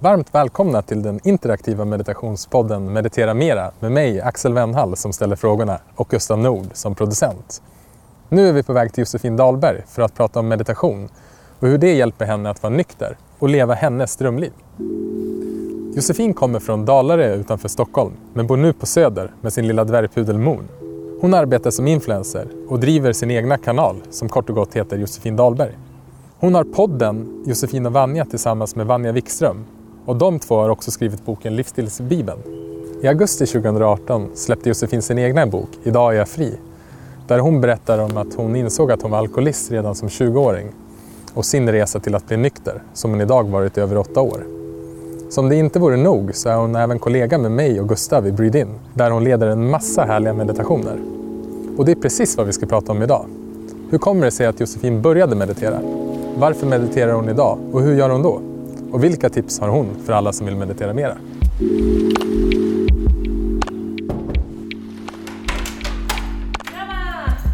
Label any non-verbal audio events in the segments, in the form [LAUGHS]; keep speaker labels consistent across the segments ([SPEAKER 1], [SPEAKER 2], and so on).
[SPEAKER 1] Varmt välkomna till den interaktiva meditationspodden Meditera Mera med mig Axel Wennhall som ställer frågorna och Gustav Nord som producent. Nu är vi på väg till Josefin Dahlberg för att prata om meditation och hur det hjälper henne att vara nykter och leva hennes drömliv. Josefin kommer från Dalarö utanför Stockholm men bor nu på Söder med sin lilla dvärgpudel Moon. Hon arbetar som influencer och driver sin egna kanal som kort och gott heter Josefin Dahlberg. Hon har podden Josefin och Vanja tillsammans med Vanja Wikström och de två har också skrivit boken Livsstilsbibeln. I augusti 2018 släppte Josefin sin egna bok Idag är jag fri där hon berättar om att hon insåg att hon var alkoholist redan som 20-åring och sin resa till att bli nykter som hon idag varit i över åtta år. Som det inte vore nog så är hon även kollega med mig och Gustav i Breed-In där hon leder en massa härliga meditationer. Och det är precis vad vi ska prata om idag. Hur kommer det sig att Josefin började meditera? Varför mediterar hon idag och hur gör hon då? Och vilka tips har hon för alla som vill meditera mera?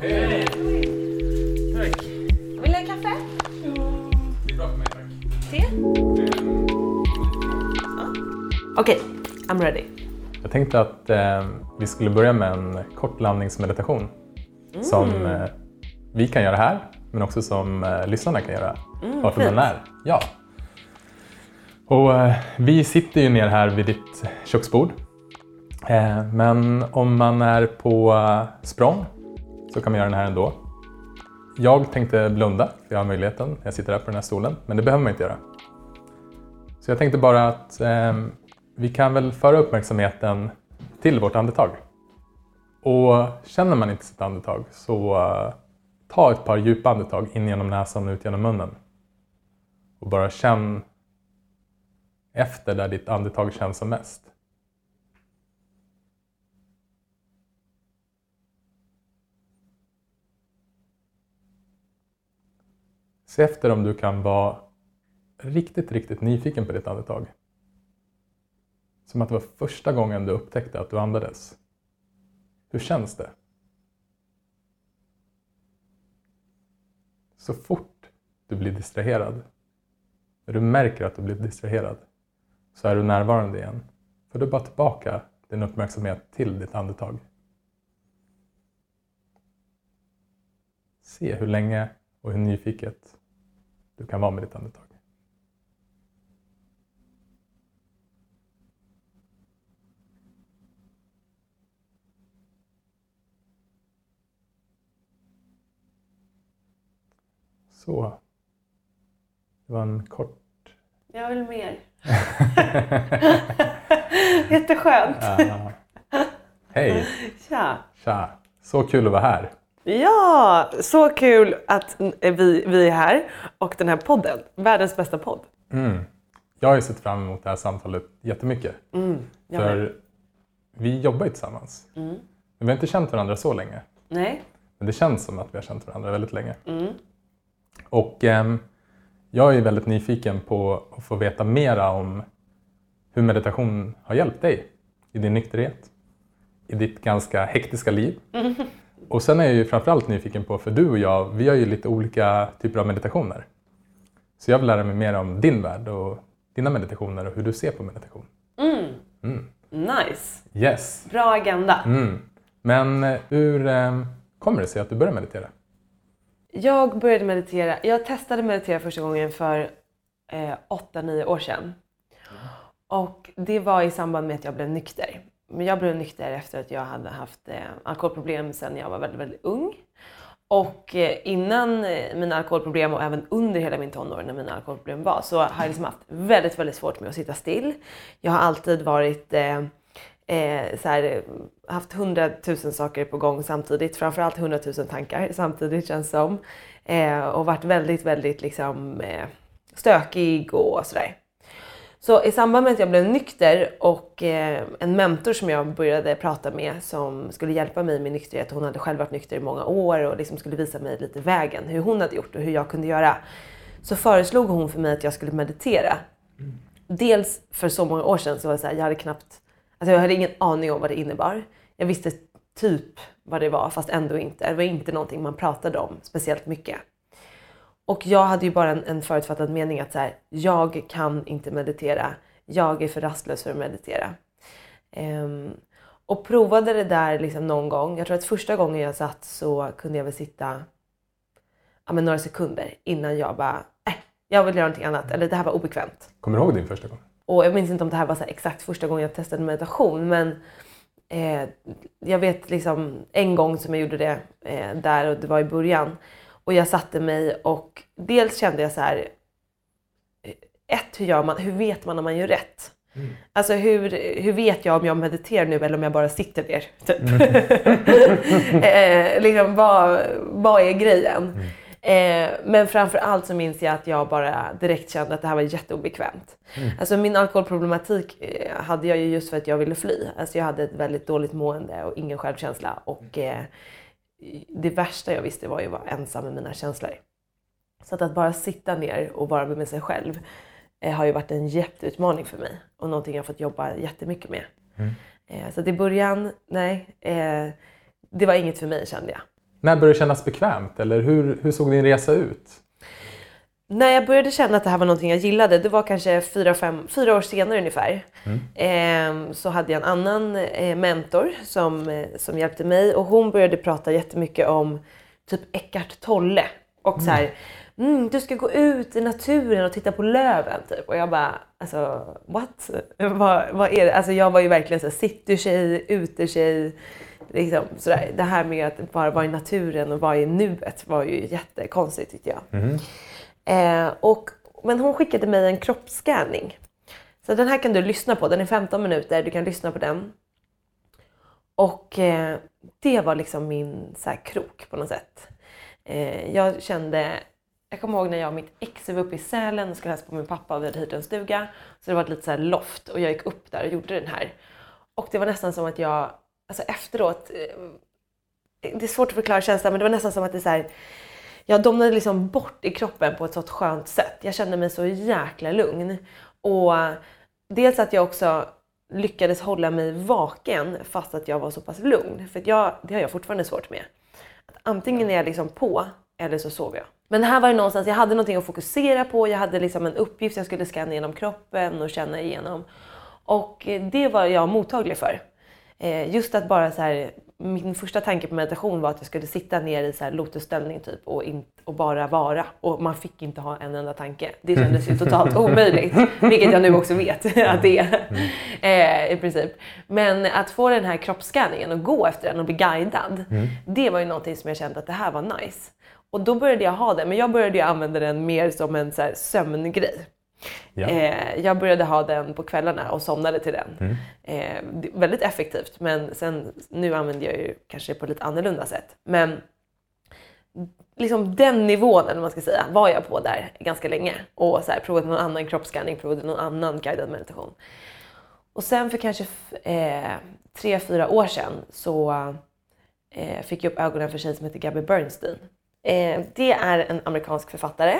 [SPEAKER 2] Hej! Tack.
[SPEAKER 3] Vill du ha kaffe?
[SPEAKER 1] Det är bra för mig tack.
[SPEAKER 3] Te? Okej, I'm ready.
[SPEAKER 1] Jag tänkte att eh, vi skulle börja med en kort landningsmeditation som eh, vi kan göra här men också som eh, lyssnarna kan göra vart de än är. Ja. Och, eh, vi sitter ju ner här vid ditt köksbord. Eh, men om man är på eh, språng så kan man göra den här ändå. Jag tänkte blunda, för jag har möjligheten. Jag sitter här på den här stolen, men det behöver man inte göra. Så jag tänkte bara att eh, vi kan väl föra uppmärksamheten till vårt andetag. Och känner man inte sitt andetag så eh, ta ett par djupa andetag in genom näsan och ut genom munnen. Och bara känn efter där ditt andetag känns som mest. Se efter om du kan vara riktigt, riktigt nyfiken på ditt andetag. Som att det var första gången du upptäckte att du andades. Hur känns det? Så fort du blir distraherad, när du märker att du blir distraherad, så är du närvarande igen. För du bara tillbaka din uppmärksamhet till ditt andetag. Se hur länge och hur nyfiket du kan vara med ditt andetag. Så. Det var en kort...
[SPEAKER 3] Jag vill mer. [LAUGHS] Jätteskönt.
[SPEAKER 1] Ja. Hej!
[SPEAKER 3] Tja.
[SPEAKER 1] Tja! Så kul att vara här.
[SPEAKER 3] Ja, så kul att vi, vi är här och den här podden, världens bästa podd.
[SPEAKER 1] Mm. Jag har ju sett fram emot det här samtalet jättemycket.
[SPEAKER 3] Mm, med.
[SPEAKER 1] För vi jobbar ju tillsammans.
[SPEAKER 3] Mm.
[SPEAKER 1] Men vi har inte känt varandra så länge.
[SPEAKER 3] Nej.
[SPEAKER 1] Men det känns som att vi har känt varandra väldigt länge.
[SPEAKER 3] Mm.
[SPEAKER 1] Och ehm, jag är väldigt nyfiken på att få veta mera om hur meditation har hjälpt dig i din nykterhet, i ditt ganska hektiska liv. Och sen är jag ju framförallt nyfiken på, för du och jag, vi har ju lite olika typer av meditationer. Så jag vill lära mig mer om din värld och dina meditationer och hur du ser på meditation.
[SPEAKER 3] Mm.
[SPEAKER 1] Mm.
[SPEAKER 3] Nice.
[SPEAKER 1] Yes!
[SPEAKER 3] Bra agenda.
[SPEAKER 1] Mm. Men eh, hur ehm, kommer det sig att du började meditera?
[SPEAKER 3] Jag började meditera. Jag testade meditera första gången för eh, 8-9 år sedan. Och det var i samband med att jag blev nykter. Men jag blev nykter efter att jag hade haft eh, alkoholproblem sedan jag var väldigt, väldigt ung. Och eh, innan eh, mina alkoholproblem och även under hela min tonår när mina alkoholproblem var så har jag liksom haft väldigt, väldigt svårt med att sitta still. Jag har alltid varit eh, eh, så här, eh, haft hundratusen saker på gång samtidigt, framförallt hundratusen tankar samtidigt känns som. Eh, och varit väldigt, väldigt liksom, eh, stökig och sådär. Så i samband med att jag blev nykter och eh, en mentor som jag började prata med som skulle hjälpa mig med nykterhet, hon hade själv varit nykter i många år och liksom skulle visa mig lite vägen, hur hon hade gjort och hur jag kunde göra. Så föreslog hon för mig att jag skulle meditera. Dels för så många år sedan så var det så här, jag hade knappt, alltså jag hade ingen aning om vad det innebar. Jag visste typ vad det var fast ändå inte. Det var inte någonting man pratade om speciellt mycket. Och jag hade ju bara en, en förutfattad mening att så här, jag kan inte meditera. jag är för rastlös för att meditera. Um, och provade det där liksom någon gång. Jag tror att första gången jag satt så kunde jag väl sitta ja, men några sekunder innan jag bara, äh, jag vill göra någonting annat. Eller det här var obekvämt.
[SPEAKER 1] Kommer du ihåg din första gång?
[SPEAKER 3] Och jag minns inte om det här var exakt första gången jag testade meditation. Men eh, jag vet liksom en gång som jag gjorde det eh, där och det var i början. Och jag satte mig och dels kände jag så här. eh, Ett, hur, gör man, hur vet man om man gör rätt? Alltså hur, hur vet jag om jag mediterar nu eller om jag bara sitter ner? Typ. [LAUGHS] eh, liksom, vad, vad är grejen? Eh, men framför allt så minns jag att jag bara direkt kände att det här var jätteobekvämt. Alltså min alkoholproblematik eh, hade jag ju just för att jag ville fly. Alltså jag hade ett väldigt dåligt mående och ingen självkänsla. Och eh, det värsta jag visste var ju att vara ensam med mina känslor. Så att, att bara sitta ner och vara med sig själv eh, har ju varit en jätteutmaning för mig och någonting jag fått jobba jättemycket med. Eh, så att i början, nej, det var inget för mig kände jag.
[SPEAKER 1] När började det kännas bekvämt? Eller hur, hur såg din resa ut?
[SPEAKER 3] När jag började känna att det här var någonting jag gillade, det var kanske fyra, fem, fyra år senare ungefär. Eh, så hade jag en annan eh, mentor som, eh, som hjälpte mig och hon började prata jättemycket om typ Eckart Tolle. Och så här, mm, du ska gå ut i naturen och titta på löven. Typ. Och jag bara, alltså what? [LAUGHS] vad, vad är det? Alltså jag var ju verkligen så här, city-tjej, ute-tjej. Liksom, sådär. Det här med att bara vara i naturen och vara i nuet var ju jättekonstigt tyckte jag. Eh, och, men hon skickade mig en kroppsscanning. Så den här kan du lyssna på. Den är 15 minuter. Du kan lyssna på den. Och eh, det var liksom min så här, krok på något sätt. Eh, jag kände, jag kommer ihåg när jag och mitt ex var uppe i Sälen och skulle hälsa på min pappa och vi hade hyrt en stuga. Så det var ett litet så här loft och jag gick upp där och gjorde den här. Och det var nästan som att jag, alltså efteråt, eh, det är svårt att förklara känslan men det var nästan som att det så här, jag domnade liksom bort i kroppen på ett sånt skönt sätt. Jag kände mig så jäkla lugn. Och dels att jag också lyckades hålla mig vaken fast att jag var så pass lugn. För att jag, det har jag fortfarande svårt med. Att antingen är jag liksom på eller så sover jag. Men här var det någonstans, jag hade någonting att fokusera på. Jag hade liksom en uppgift jag skulle scanna igenom kroppen och känna igenom. Och det var jag mottaglig för. Eh, Just att bara så här, min första tanke på meditation var att jag skulle sitta ner i så här lotusställning typ och, in, och bara vara. Och man fick inte ha en enda tanke. Det kändes ju totalt omöjligt. Vilket jag nu också vet att det är. Eh, I princip. Men att få den här kroppsscanningen och gå efter den och bli guidad. Det var ju någonting som jag kände att det här var nice. Och då började jag ha den. Men jag började ju använda den mer som en så sömngrej.
[SPEAKER 1] Ja.
[SPEAKER 3] Eh, jag började ha den på kvällarna och somnade till den. Eh, det- väldigt effektivt men sen, nu använder jag ju kanske på lite annorlunda sätt. Men liksom den nivån, eller man ska säga, var jag på där ganska länge. Och så här, provade någon annan kroppsscanning, provade någon annan guidad meditation. Och sen för kanske eh, tre, fyra år sedan så eh, fick jag upp ögonen för en tjej som heter Gabby Bernstein. Eh, det är en amerikansk författare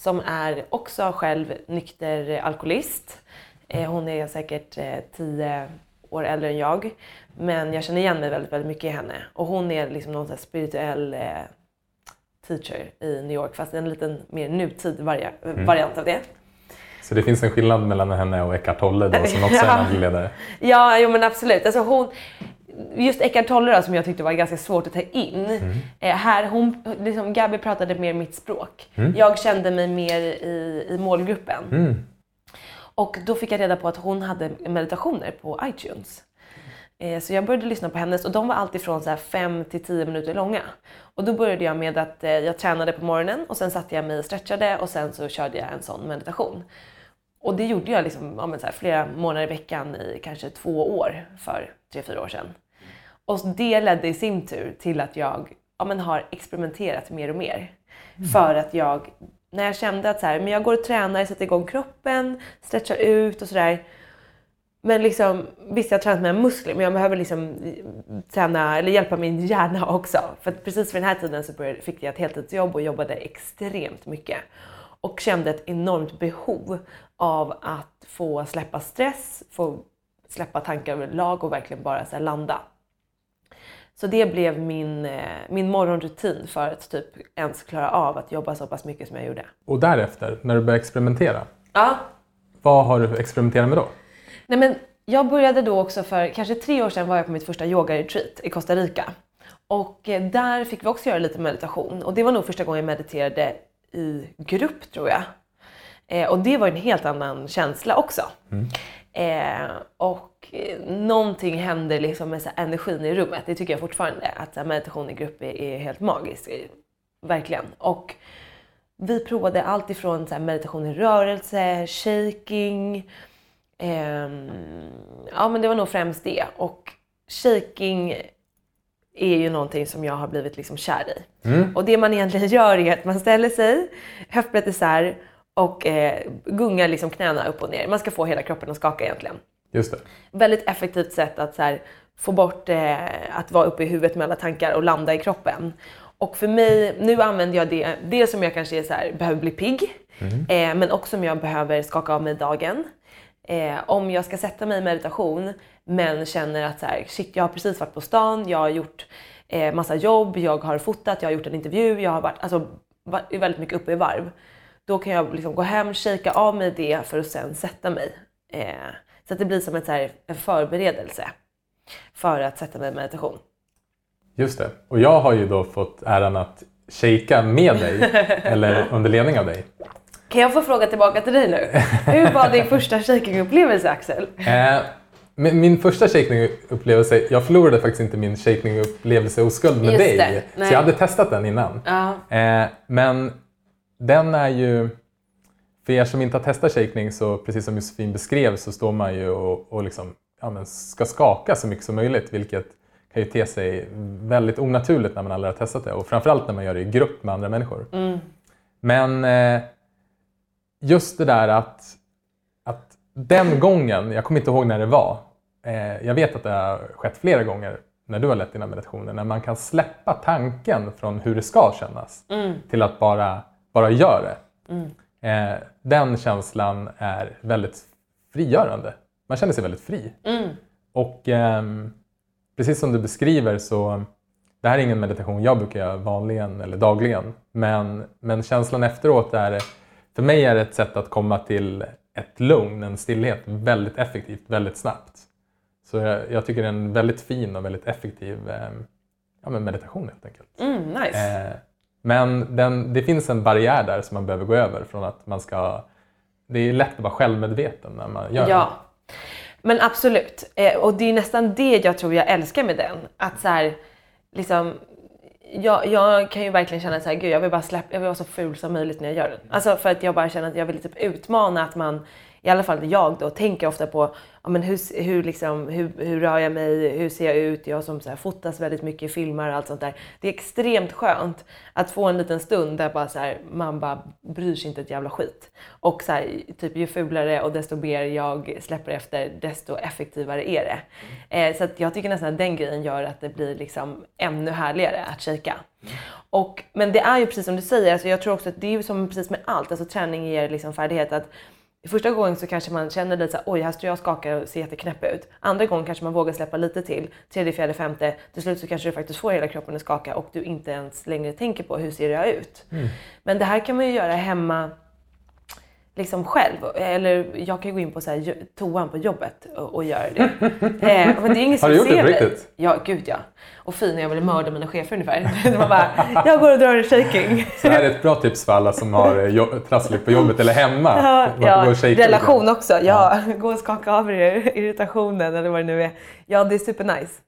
[SPEAKER 3] som är också själv nykter alkoholist. Eh, hon är säkert eh, tio år äldre än jag. Men jag känner igen mig väldigt, väldigt mycket i henne. Och hon är liksom någon spirituell eh, teacher i New York. Fast en liten mer nutid varia- variant av det.
[SPEAKER 1] Så det finns en skillnad mellan henne och Eckart Tolle då, som också är en [LAUGHS]
[SPEAKER 3] Ja.
[SPEAKER 1] andlig ledare.
[SPEAKER 3] Ja, jo men absolut. Alltså hon, just Eckart Tolle då, som jag tyckte var ganska svårt att ta in. Eh, här, hon, liksom, Gabby pratade mer mitt språk. Jag kände mig mer i, i målgruppen.
[SPEAKER 1] Mm.
[SPEAKER 3] Och då fick jag reda på att hon hade meditationer på iTunes. Eh, Så jag började lyssna på hennes och de var alltid från 5 till 10 minuter långa. Och då började jag med att eh, jag tränade på morgonen och sen satte jag mig och stretchade och sen så körde jag en sån meditation. Och det gjorde jag liksom, ja, flera månader i veckan i kanske två år för tre, fyra år sedan. Och det ledde i sin tur till att jag ja, men har experimenterat mer och mer. För att jag, när jag kände att så här, men jag går och tränar, sätter igång kroppen, stretchar ut och sådär. Men liksom, visst jag har tränat mina muskler men jag behöver liksom träna, eller hjälpa min hjärna [LAUGHS] också. För att precis vid den här tiden så började, fick jag ett heltidsjobb och jobbade extremt mycket. Och kände ett enormt behov av att få släppa stress, få släppa tankar överlag och verkligen bara så landa. Så det blev min, eh, min morgonrutin för att typ ens klara av att jobba så pass mycket som jag gjorde.
[SPEAKER 1] Och därefter, när du började experimentera,
[SPEAKER 3] Ja,
[SPEAKER 1] vad har du experimenterat med då?
[SPEAKER 3] Nej, men jag började då också för kanske tre år sedan var jag på mitt första yoga-retreat i Costa Rica. Och eh, där fick vi också göra lite meditation. Och det var nog första gången jag mediterade i grupp tror jag. Eh, och det var en helt annan känsla också. Eh, och eh, någonting hände liksom med så här, energin i rummet. Det tycker jag fortfarande. Att så här, meditation i grupp är, är helt magiskt. eh, Verkligen. Och vi provade allt ifrån så här, meditation i rörelse, shaking. ehm, ja men det var nog främst det. Och shaking är ju någonting som jag har blivit liksom kär i. Och det man egentligen [LAUGHS] gör är att man ställer sig, höftbrett isär och eh, gungar liksom knäna upp och ner. Man ska få hela kroppen att skaka egentligen.
[SPEAKER 1] Just det.
[SPEAKER 3] Väldigt effektivt sätt att här, få bort eh, att vara uppe i huvudet med alla tankar och landa i kroppen. Och för mig, nu använder jag det, det som jag kanske är så här, behöver bli pigg, eh, men också om jag behöver skaka av mig dagen. Eh, om jag ska sätta mig i meditation men känner att så här, shit, jag har precis varit på stan, jag har gjort eh, massa jobb, jag har fotat, jag har gjort en intervju, jag har varit alltså, va- är väldigt mycket uppe i varv. Då kan jag liksom gå hem, shaka av mig det för att sen sätta mig. Eh, så att det blir som ett, så här, en förberedelse för att sätta mig i meditation.
[SPEAKER 1] Just det. Och jag har ju då fått äran att shaka med dig, [LAUGHS] eller under ledning av dig.
[SPEAKER 3] Kan jag få fråga tillbaka till dig nu? Hur var din första shakingupplevelse Axel?
[SPEAKER 1] Eh, min första shakingupplevelse, jag förlorade faktiskt inte min shakingupplevelse oskuld med
[SPEAKER 3] Just
[SPEAKER 1] dig.
[SPEAKER 3] det,
[SPEAKER 1] så jag hade testat den innan.
[SPEAKER 3] Ja.
[SPEAKER 1] Eh, men den är ju, för er som inte har testat shaking så precis som Josefin beskrev så står man ju och, och liksom, ja, ska skaka så mycket som möjligt vilket kan ju te sig väldigt onaturligt när man aldrig har testat det. Och framförallt när man gör det i grupp med andra människor. Men eh, just det där att, att den gången, jag kommer inte ihåg när det var, eh, jag vet att det har skett flera gånger när du har lett dina meditationer, när man kan släppa tanken från hur det ska kännas till att bara, bara göra det. Eh, den känslan är väldigt frigörande. Man känner sig väldigt fri. Och ehm, precis som du beskriver så det här är ingen meditation jag brukar göra vanligen eller dagligen. Men, men känslan efteråt är, för mig är det ett sätt att komma till ett lugn, en stillhet väldigt effektivt, väldigt snabbt. Så jag, jag tycker det är en väldigt fin och väldigt effektiv ehm, ja, meditation helt enkelt.
[SPEAKER 3] Mm, nice.
[SPEAKER 1] Men den, det finns en barriär där som man behöver gå över från att man ska... Det är lätt att vara självmedveten när man gör
[SPEAKER 3] Ja, men absolut. Eh, och det är nästan det jag tror jag älskar med den. Att så här, liksom, jag, jag kan ju verkligen känna så här, gud jag vill bara släppa, jag vill vara så ful som möjligt när jag gör den. Alltså för att jag bara känner att jag vill typ utmana att man, i alla fall jag då, tänker ofta på ja, men hur, hur, liksom, hur, hur rör jag mig, hur ser jag ut, jag som så här, fotas väldigt mycket, filmar och allt sånt där. Det är extremt skönt att få en liten stund där bara så här, man bara bryr sig inte ett jävla skit. Och så här, typ ju fulare och desto mer jag släpper efter, desto effektivare är det. Eh, så jag tycker nästan att den grejen gör att det blir liksom ännu härligare att shaka. Och, men det är ju precis som du säger, alltså jag tror också att det är ju som precis med allt, alltså träning ger liksom färdighet. att Första gången så kanske man känner lite såhär, oj här står jag och skakar och ser jätteknäpp ut. Andra gången kanske man vågar släppa lite till. Tredje, fjärde, femte. Till slut så kanske du faktiskt får hela kroppen att skaka och du inte ens längre tänker på hur ser jag ut. Men det här kan man ju göra hemma liksom själv. Eller jag kan gå in på så här, toan på jobbet och, och göra det. [LAUGHS] eh, men det är ingen
[SPEAKER 1] Har du gjort det på riktigt?
[SPEAKER 3] Ja, gud ja. Och fin när jag ville mörda mina chefer ungefär. [LAUGHS] Man bara, jag går och drar en shaking.
[SPEAKER 1] Så här är ett bra tips för alla som har eh, trassligt på jobbet eller hemma.
[SPEAKER 3] Ja, ja relation också. Ja, [LAUGHS] gå och skaka av er irritationen eller vad det nu är. Ja, det är supernice.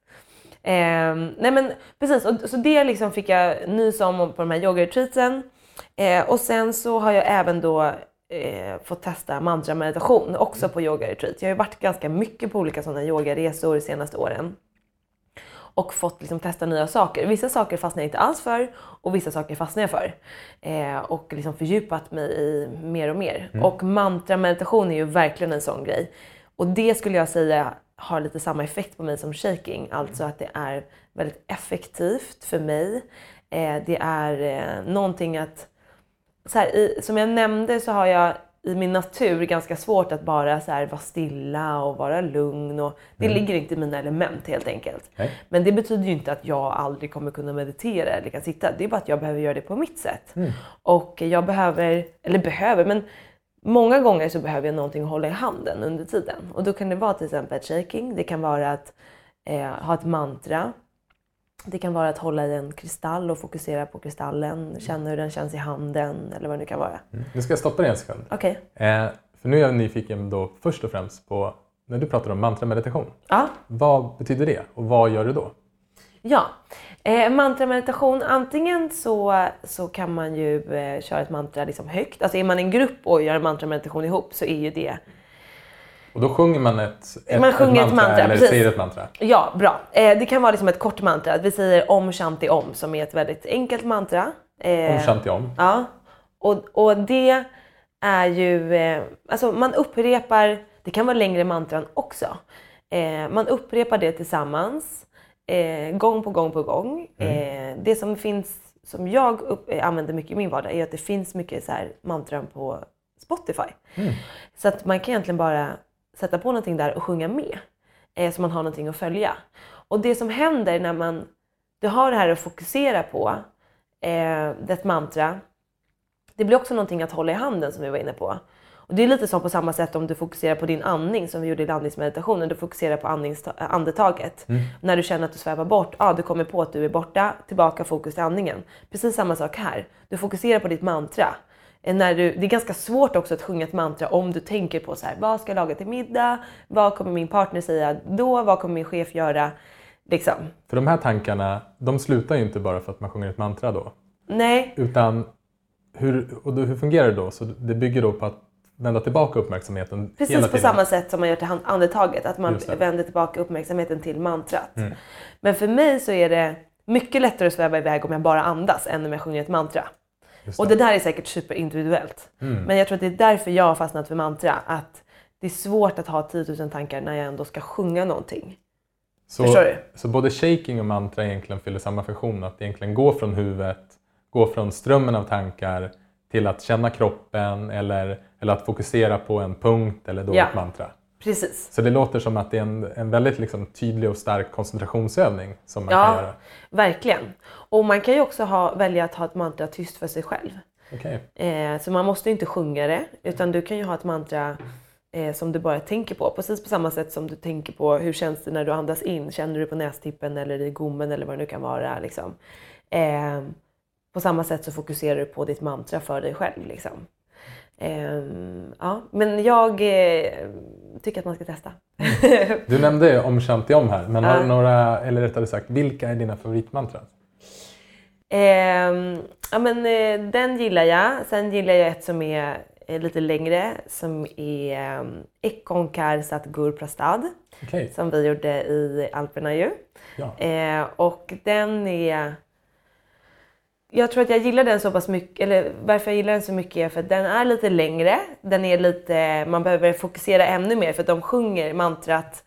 [SPEAKER 3] Eh, nej men precis, och, så det liksom fick jag nys om på de här yogaretreatsen. Eh, och sen så har jag även då eh, fått testa mantra-meditation också på yogaretreat. Jag har ju varit ganska mycket på olika sådana yogaresor de senaste åren och fått liksom testa nya saker. Vissa saker fastnar jag inte alls för och vissa saker fastnar jag för. Eh, och liksom fördjupat mig i mer och mer. Och mantra-meditation är ju verkligen en sån grej. Och det skulle jag säga har lite samma effekt på mig som shaking. Alltså att det är väldigt effektivt för mig. Eh, det är eh, någonting att så här, i, som jag nämnde så har jag i min natur ganska svårt att bara så här, vara stilla och vara lugn. Och, det ligger inte i mina element helt enkelt.
[SPEAKER 1] Nej.
[SPEAKER 3] Men det betyder ju inte att jag aldrig kommer kunna meditera eller kan sitta. Det är bara att jag behöver göra det på mitt sätt. Och jag behöver, eller behöver, men Många gånger så behöver jag någonting att hålla i handen under tiden. Och då kan det vara till exempel ett shaking, det kan vara att eh, ha ett mantra. Det kan vara att hålla i en kristall och fokusera på kristallen, känna hur den känns i handen eller vad det nu kan vara.
[SPEAKER 1] Mm. Nu ska jag stoppa dig en sekund.
[SPEAKER 3] Okej.
[SPEAKER 1] Eh, för nu är jag nyfiken då först och främst på när du pratar om mantrameditation.
[SPEAKER 3] Ja.
[SPEAKER 1] Vad betyder det och vad gör du då?
[SPEAKER 3] Ja, eh, mantrameditation. Antingen så, så kan man ju eh, köra ett mantra liksom högt. Alltså är man en grupp och gör en mantrameditation ihop så är ju det
[SPEAKER 1] Och då sjunger man ett, ett,
[SPEAKER 3] Man sjunger ett mantra,
[SPEAKER 1] eller
[SPEAKER 3] precis.
[SPEAKER 1] säger ett mantra.
[SPEAKER 3] Ja, bra. Eh, det kan vara liksom ett kort mantra. Vi säger om shanti om som är ett väldigt enkelt mantra. Eh,
[SPEAKER 1] Om shanti om.
[SPEAKER 3] Ja, och, och det är ju, eh, alltså man upprepar, det kan vara längre mantran också. Eh, man upprepar det tillsammans, eh, gång på gång på gång. Eh, det som finns, som jag upp, använder mycket i min vardag är att det finns mycket så här mantran på Spotify. Så att man kan egentligen bara sätta på någonting där och sjunga med. Eh, så man har någonting att följa. Och det som händer när man, du har det här att fokusera på, eh, ett mantra, det blir också någonting att hålla i handen som vi var inne på. Och det är lite som på samma sätt om du fokuserar på din andning som vi gjorde i andningsmeditationen. Du fokuserar på andningsta- äh, andetaget. När du känner att du svävar bort, ja, du kommer på att du är borta, tillbaka fokus till andningen. Precis samma sak här. Du fokuserar på ditt mantra. Eh, När du, det är ganska svårt också att sjunga ett mantra om du tänker på så här, vad ska jag laga till middag? Vad kommer min partner säga då? Vad kommer min chef göra? Liksom.
[SPEAKER 1] För de här tankarna, de slutar ju inte bara för att man sjunger ett mantra då.
[SPEAKER 3] Nej,
[SPEAKER 1] Utan hur, och då, hur fungerar det då? Så det bygger då på att vända tillbaka uppmärksamheten hela
[SPEAKER 3] Precis på
[SPEAKER 1] tiden.
[SPEAKER 3] samma sätt som man gör till andetaget, att man vänder tillbaka uppmärksamheten till mantrat. Men för mig så är det mycket lättare att sväva iväg om jag bara andas än om jag sjunger ett mantra.
[SPEAKER 1] Just
[SPEAKER 3] Och det där är säkert superindividuellt. Men jag tror att det är därför jag har fastnat för mantra. Att det är svårt att ha 10 000 tankar när jag ändå ska sjunga någonting.
[SPEAKER 1] Så,
[SPEAKER 3] Förstår du?
[SPEAKER 1] så både shaking och mantra egentligen fyller samma funktion. Att egentligen gå från huvudet, gå från strömmen av tankar till att känna kroppen eller, eller att fokusera på en punkt eller då
[SPEAKER 3] Ja.
[SPEAKER 1] ett mantra.
[SPEAKER 3] Precis.
[SPEAKER 1] Så det låter som att det är en, en väldigt liksom, tydlig och stark koncentrationsövning som man kan
[SPEAKER 3] Ja,
[SPEAKER 1] göra.
[SPEAKER 3] verkligen. Och man kan ju också ha, välja att ha ett mantra tyst för sig själv.
[SPEAKER 1] Okej.
[SPEAKER 3] Eh, så man måste inte sjunga det, utan du kan ju ha ett mantra eh, som du bara tänker på. Precis på samma sätt som du tänker på hur känns det när du andas in? Känner du på nästippen eller i gommen eller vad det nu kan vara? Liksom. Eh, på samma sätt så fokuserar du på ditt mantra för dig själv. Liksom. Eh, ja, men jag eh, tycker att man ska testa. [LAUGHS]
[SPEAKER 1] Du nämnde om shanti om här, men har
[SPEAKER 3] Ja.
[SPEAKER 1] du några, eller rättare sagt, vilka är dina favoritmantran?
[SPEAKER 3] Ehm, ja, men, eh, den gillar jag. Sen gillar jag ett som är eh, lite längre som är um, Ekonkar Satgur Prastad
[SPEAKER 1] Okej,
[SPEAKER 3] som vi gjorde i Alperna ju.
[SPEAKER 1] ja.
[SPEAKER 3] Och den är... Jag tror att jag gillar den så pass mycket, eller varför jag gillar den så mycket är för att den är lite längre. Den är lite, man behöver fokusera ännu mer för att de sjunger mantrat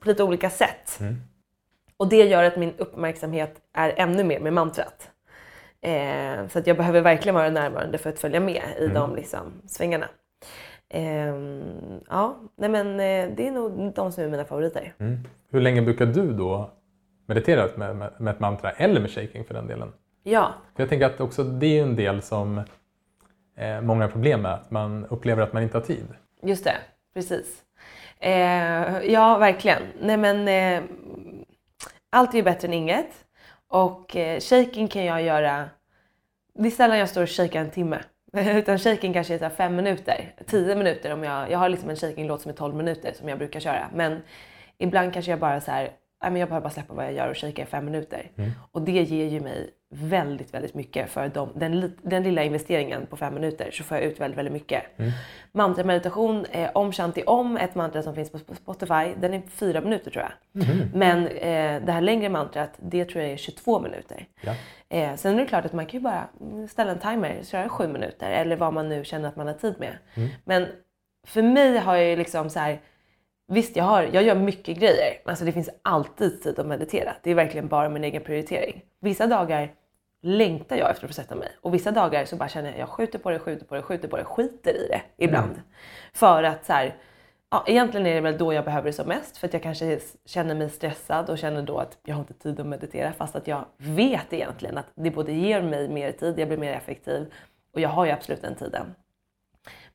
[SPEAKER 3] på lite olika sätt. Och det gör att min uppmärksamhet är ännu mer med mantrat. Eh, så att jag behöver verkligen vara närvarande för att följa med i de liksom, svängarna. Eh, ja, nej men eh, det är nog de som är mina favoriter.
[SPEAKER 1] Mm. Hur länge brukar du då meditera med, med, med ett mantra eller med shaking för den delen?
[SPEAKER 3] Ja,
[SPEAKER 1] jag tänker att också det är en del som eh, många har problem med, att man upplever att man inte har tid.
[SPEAKER 3] Just det, precis. Eh, ja, verkligen. Nej, men, eh, allt är ju bättre än inget. Och eh, shaking kan jag göra... Det är sällan jag står och shakar en timme. [LAUGHS] Utan shaking kanske är så fem minuter, tio minuter. Om jag, jag har liksom en shaking-låt som är 12 minuter som jag brukar köra. Men ibland kanske jag bara så här, men jag behöver bara släppa vad jag gör och shaka i fem minuter. Och det ger ju mig väldigt, väldigt mycket. För de, den, den lilla investeringen på fem minuter så får jag ut väldigt, väldigt mycket. Mantrameditation, eh, om shanti om, ett mantra som finns på Sp- Spotify, den är fyra minuter tror jag. Men eh, det här längre mantrat, det tror jag är 22 minuter.
[SPEAKER 1] Ja.
[SPEAKER 3] Eh, sen är det klart att man kan ju bara mm, ställa en timer, köra sju minuter eller vad man nu känner att man har tid med. Men för mig har jag ju liksom så här, visst jag, har, jag gör mycket grejer, alltså det finns alltid tid att meditera. Det är verkligen bara min egen prioritering. Vissa dagar längtar jag efter att få sätta mig och vissa dagar så bara känner jag jag skjuter på det, skjuter på det, skjuter på det, skiter i det ibland. För att så här, ja, egentligen är det väl då jag behöver det som mest för att jag kanske känner mig stressad och känner då att jag har inte tid att meditera fast att jag vet egentligen att det både ger mig mer tid, jag blir mer effektiv och jag har ju absolut den tiden.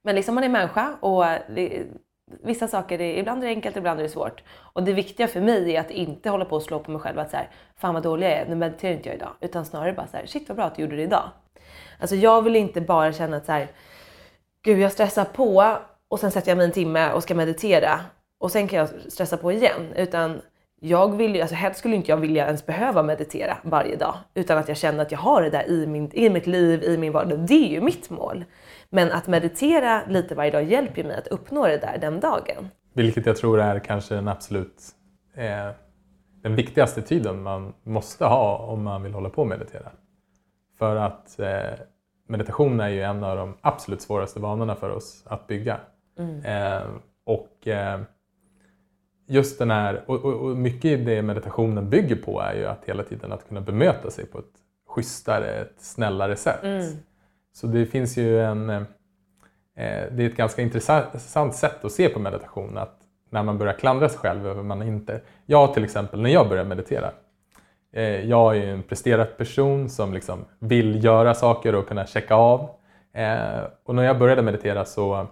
[SPEAKER 3] Men liksom man är människa och det, vissa saker, är, ibland är det enkelt, ibland är det svårt. Och det viktiga för mig är att inte hålla på och slå på mig själv att så här, fan vad dålig jag är, nu mediterar inte jag idag. Utan snarare bara så här, shit vad bra att du gjorde det idag. Alltså jag vill inte bara känna att så här, gud jag stressar på och sen sätter jag mig en timme och ska meditera och sen kan jag stressa på igen. Utan jag vill ju, alltså helst skulle inte jag vilja ens behöva meditera varje dag utan att jag känner att jag har det där i, min, i mitt liv, i min vardag. Det är ju mitt mål. Men att meditera lite varje dag hjälper mig att uppnå det där den dagen.
[SPEAKER 1] Vilket jag tror är kanske den absolut eh, den viktigaste tiden man måste ha om man vill hålla på och meditera. För att eh, meditation är ju en av de absolut svåraste vanorna för oss att bygga.
[SPEAKER 3] Mm.
[SPEAKER 1] Eh, och eh, just den här, och, och, och mycket i det meditationen bygger på är ju att hela tiden att kunna bemöta sig på ett schysstare, ett snällare sätt.
[SPEAKER 3] Mm.
[SPEAKER 1] Så det finns ju en, eh, eh, det är ett ganska intressant sätt att se på meditation. Att när man börjar klandra sig själv över man inte... Jag till exempel, när jag börjar meditera. Eh, jag är ju en presterad person som liksom vill göra saker och kunna checka av. Eh, och när jag började meditera så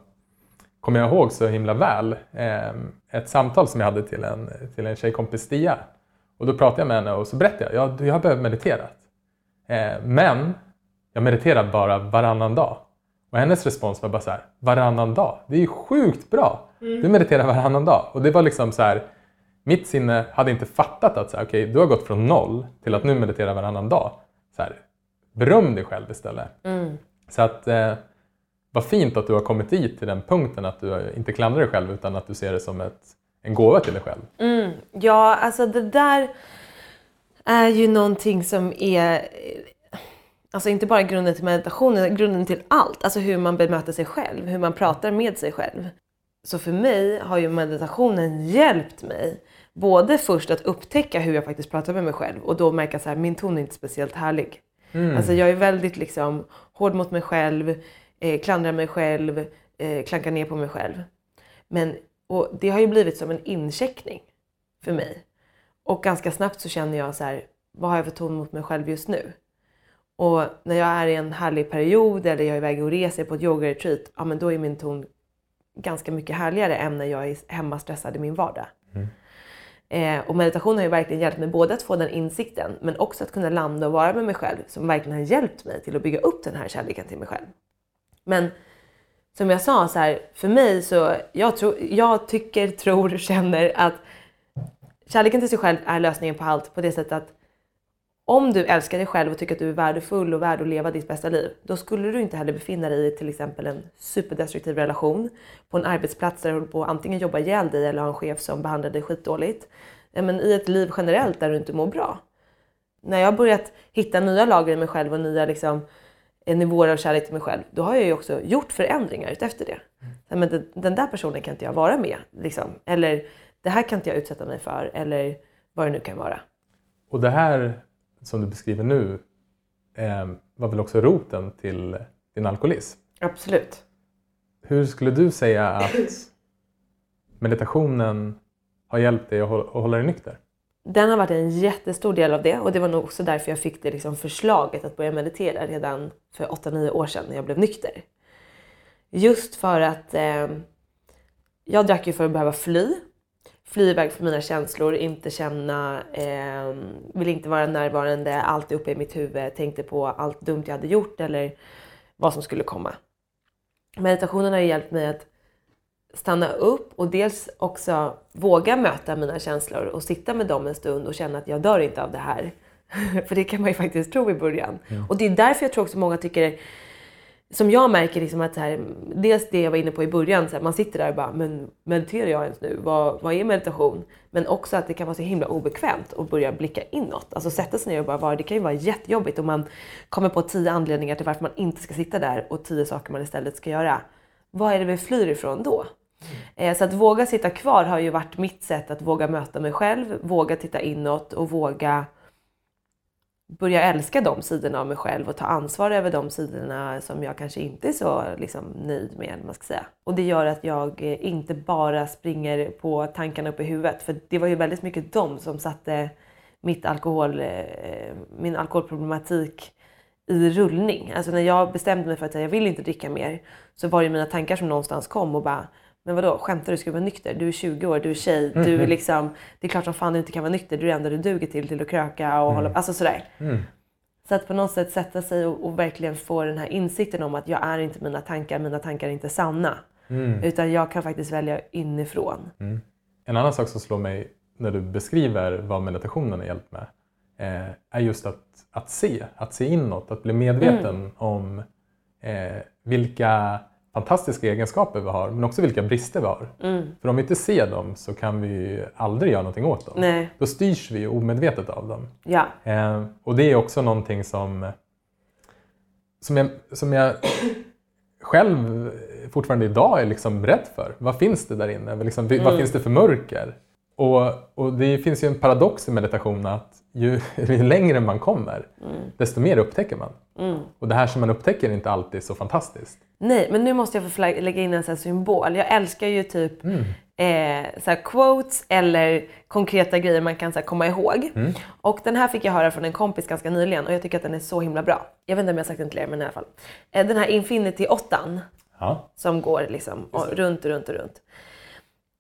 [SPEAKER 1] kommer jag ihåg så himla väl eh, ett samtal som jag hade till en, till en tjejkompis Stia. Och då pratade jag med henne och så berättade jag, ja, jag har behövt meditera. Eh, men jag mediterar bara varannan dag. Och hennes respons var bara så här, varannan dag? Det är ju sjukt bra! Du mediterar varannan dag. Och det var liksom så här, mitt sinne hade inte fattat att så här, okay, du har gått från noll till att nu meditera varannan dag. Så här, beröm dig själv istället.
[SPEAKER 3] Mm.
[SPEAKER 1] Så att eh, vad fint att du har kommit dit till den punkten att du inte klandrar dig själv utan att du ser det som ett, en gåva till dig själv.
[SPEAKER 3] Mm. Ja, alltså det där är ju någonting som är Alltså inte bara grunden till meditationen, utan grunden till allt. Alltså hur man bemöter sig själv, hur man pratar med sig själv. Så för mig har ju meditationen hjälpt mig både först att upptäcka hur jag faktiskt pratar med mig själv och då märka så här, min ton är inte speciellt härlig.
[SPEAKER 1] Mm.
[SPEAKER 3] Alltså jag är väldigt liksom hård mot mig själv, eh, klandrar mig själv, eh, klankar ner på mig själv. Men, och det har ju blivit som en incheckning för mig. Och ganska snabbt så känner jag så här, vad har jag för ton mot mig själv just nu? Och när jag är i en härlig period eller jag är iväg och reser på ett yoga-retreat, ja men då är min ton ganska mycket härligare än när jag är hemma stressad i min vardag.
[SPEAKER 1] Mm.
[SPEAKER 3] Eh, och meditation har ju verkligen hjälpt mig både att få den insikten men också att kunna landa och vara med mig själv som verkligen har hjälpt mig till att bygga upp den här kärleken till mig själv. Men som jag sa, så här, för mig så jag, tror, jag tycker, tror, [LAUGHS] känner att kärleken till sig själv är lösningen på allt på det sättet att om du älskar dig själv och tycker att du är värdefull och värd att leva ditt bästa liv, då skulle du inte heller befinna dig i till exempel en superdestruktiv relation på en arbetsplats där du håller på att antingen jobba ihjäl dig eller ha en chef som behandlar dig skitdåligt. Men i ett liv generellt där du inte mår bra. När jag börjat hitta nya lager i mig själv och nya liksom, eh, nivåer av kärlek till mig själv, då har jag ju också gjort förändringar utefter det. Så, Men den, den där personen kan inte jag vara med. Liksom. Eller det här kan inte jag utsätta mig för. Eller vad det nu kan vara.
[SPEAKER 1] Och det här som du beskriver nu eh, var väl också roten till din alkoholism?
[SPEAKER 3] Absolut.
[SPEAKER 1] Hur skulle du säga att meditationen har hjälpt dig att hå- att hålla dig nykter?
[SPEAKER 3] Den har varit en jättestor del av det och det var nog också därför jag fick det liksom förslaget att börja meditera redan för 8-9 år sedan när jag blev nykter. Just för att eh, jag drack ju för att behöva fly. Fly iväg från mina känslor, inte känna, eh, vill inte vara närvarande, alltid uppe i mitt huvud, tänkte på allt dumt jag hade gjort eller vad som skulle komma. Meditationen har hjälpt mig att stanna upp och dels också våga möta mina känslor och sitta med dem en stund och känna att jag dör inte av det här. [LAUGHS] För det kan man ju faktiskt tro i början. Och det är därför jag tror också många tycker, som jag märker liksom att så här, dels det jag var inne på i början, så här, man sitter där och bara, men mediterar jag ens nu? Vad, vad är meditation? Men också att det kan vara så himla obekvämt att börja blicka inåt. Alltså sätta sig ner och bara vara, det kan ju vara jättejobbigt om man kommer på tio anledningar till varför man inte ska sitta där och tio saker man istället ska göra. Vad är det vi flyr ifrån då? Mm. Så att våga sitta kvar har ju varit mitt sätt att våga möta mig själv, våga titta inåt och våga börja älska de sidorna av mig själv och ta ansvar över de sidorna som jag kanske inte är så liksom, nöjd med. eller vad Man ska säga. Och det gör att jag eh, inte bara springer på tankarna upp i huvudet. För det var ju väldigt mycket de som satte mitt alkohol, eh, min alkoholproblematik i rullning. Alltså när jag bestämde mig för att jag vill inte dricka mer så var det mina tankar som någonstans kom och bara men vadå, skämtar du? Ska du vara nykter? Du är 20 år, du är tjej, du är liksom... Det är klart som fan du inte kan vara nykter. Du är det enda du duger till, till att kröka och hålla Alltså sådär. Så att på något sätt sätta sig och, och verkligen få den här insikten om att jag är inte mina tankar, mina tankar är inte sanna. Utan jag kan faktiskt välja inifrån.
[SPEAKER 1] En annan sak som slår mig när du beskriver vad meditationen har hjälpt med eh, är just att, att se, att se inåt, att bli medveten om eh, vilka fantastiska egenskaper vi har men också vilka brister vi har. För om vi inte ser dem så kan vi aldrig göra någonting åt dem.
[SPEAKER 3] Nej.
[SPEAKER 1] Då styrs vi omedvetet av dem.
[SPEAKER 3] Ja.
[SPEAKER 1] Eh, och det är också någonting som, som, jag, som jag själv fortfarande idag är liksom rädd för. Vad finns det där inne? Liksom, Vad finns det för mörker? Och, och det finns ju en paradox i meditation att ju, [LAUGHS] ju längre man kommer, desto mer upptäcker man. Och det här som man upptäcker är inte alltid så fantastiskt.
[SPEAKER 3] Nej, men nu måste jag få lägga in en sån symbol. Jag älskar ju typ eh, så quotes eller konkreta grejer man kan så komma ihåg. Och den här fick jag höra från en kompis ganska nyligen och jag tycker att den är så himla bra. Jag vet inte om jag har sagt den till er, men i alla fall. Eh, den här Infinity 8
[SPEAKER 1] Ja.
[SPEAKER 3] som går liksom och runt och runt och runt.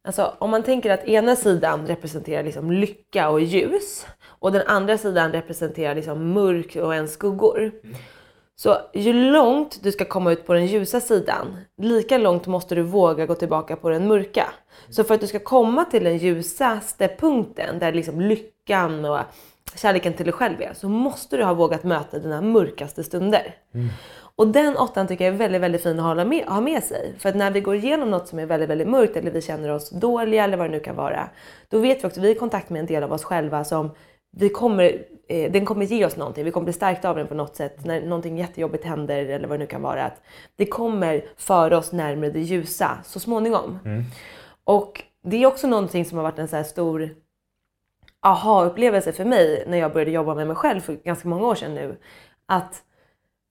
[SPEAKER 3] Alltså om man tänker att ena sidan representerar liksom lycka och ljus och den andra sidan representerar liksom mörk och en skuggor. Så ju långt du ska komma ut på den ljusa sidan, lika långt måste du våga gå tillbaka på den mörka. Så för att du ska komma till den ljusaste punkten, där liksom lyckan och kärleken till dig själv är, så måste du ha vågat möta dina mörkaste stunder. Och den åttan tycker jag är väldigt, väldigt fin att hålla med, ha med sig. För att när vi går igenom något som är väldigt, väldigt mörkt eller vi känner oss dåliga eller vad det nu kan vara. Då vet vi också, vi är i kontakt med en del av oss själva som vi kommer, eh, den kommer ge oss någonting. Vi kommer bli stärkta av den på något sätt. När någonting jättejobbigt händer eller vad det nu kan vara. Att det kommer föra oss närmare det ljusa så småningom. Och det är också någonting som har varit en så här stor aha-upplevelse för mig när jag började jobba med mig själv för ganska många år sedan nu. Att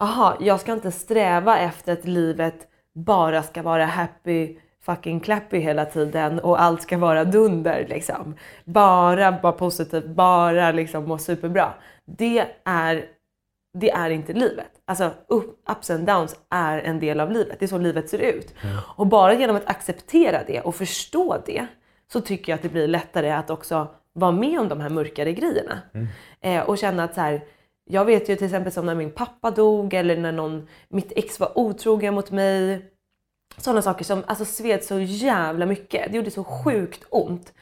[SPEAKER 3] aha, jag ska inte sträva efter att livet bara ska vara happy fucking clappy hela tiden och allt ska vara dunder liksom. Bara vara positivt, bara liksom må superbra. Det är, det är inte livet. Alltså up, ups and downs är en del av livet. Det är så livet ser ut. Och bara genom att acceptera det och förstå det så tycker jag att det blir lättare att också vara med om de här mörkare grejerna. Eh, och känna att så här, jag vet ju till exempel som när min pappa dog eller när någon, mitt ex var otrogen mot mig. Sådana saker som alltså, sved så jävla mycket. Det gjorde så sjukt ont.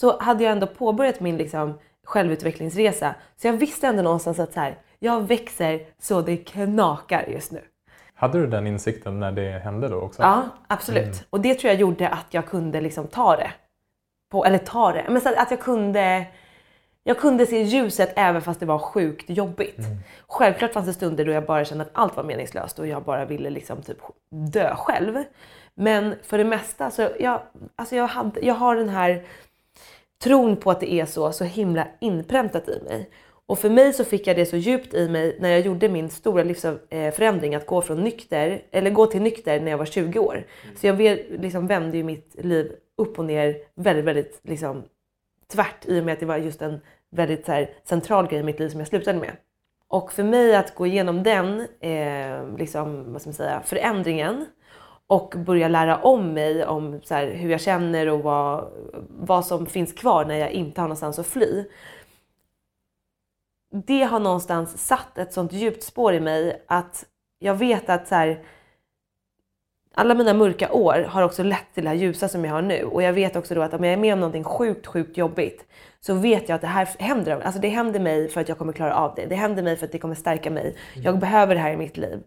[SPEAKER 3] Så hade jag ändå påbörjat min liksom, självutvecklingsresa. Så jag visste ändå någonstans att så här, jag växer så det knakar just nu.
[SPEAKER 1] Hade du den insikten när det hände då också?
[SPEAKER 3] Ja, absolut. Och det tror jag gjorde att jag kunde liksom ta det. På, eller ta det, men så att jag kunde jag kunde se ljuset även fast det var sjukt jobbigt. Självklart fanns det stunder då jag bara kände att allt var meningslöst och jag bara ville liksom typ dö själv. Men för det mesta så jag, alltså jag, hade, jag har den här tron på att det är så, så himla inpräntat i mig. Och för mig så fick jag det så djupt i mig när jag gjorde min stora livsförändring att gå från nykter, eller gå till nykter när jag var 20 år. Så jag liksom vände ju mitt liv upp och ner väldigt, väldigt liksom tvärt i och med att det var just en väldigt så här, central grej i mitt liv som jag slutade med. Och för mig att gå igenom den eh, liksom, vad ska man säga, förändringen och börja lära om mig om så här, hur jag känner och vad, vad som finns kvar när jag inte har någonstans att fly. Det har någonstans satt ett sånt djupt spår i mig att jag vet att så här, alla mina mörka år har också lett till det här ljusa som jag har nu. Och jag vet också då att om jag är med om någonting sjukt, sjukt jobbigt så vet jag att det här händer. Alltså det händer mig för att jag kommer klara av det. Det händer mig för att det kommer stärka mig. Jag behöver det här i mitt liv.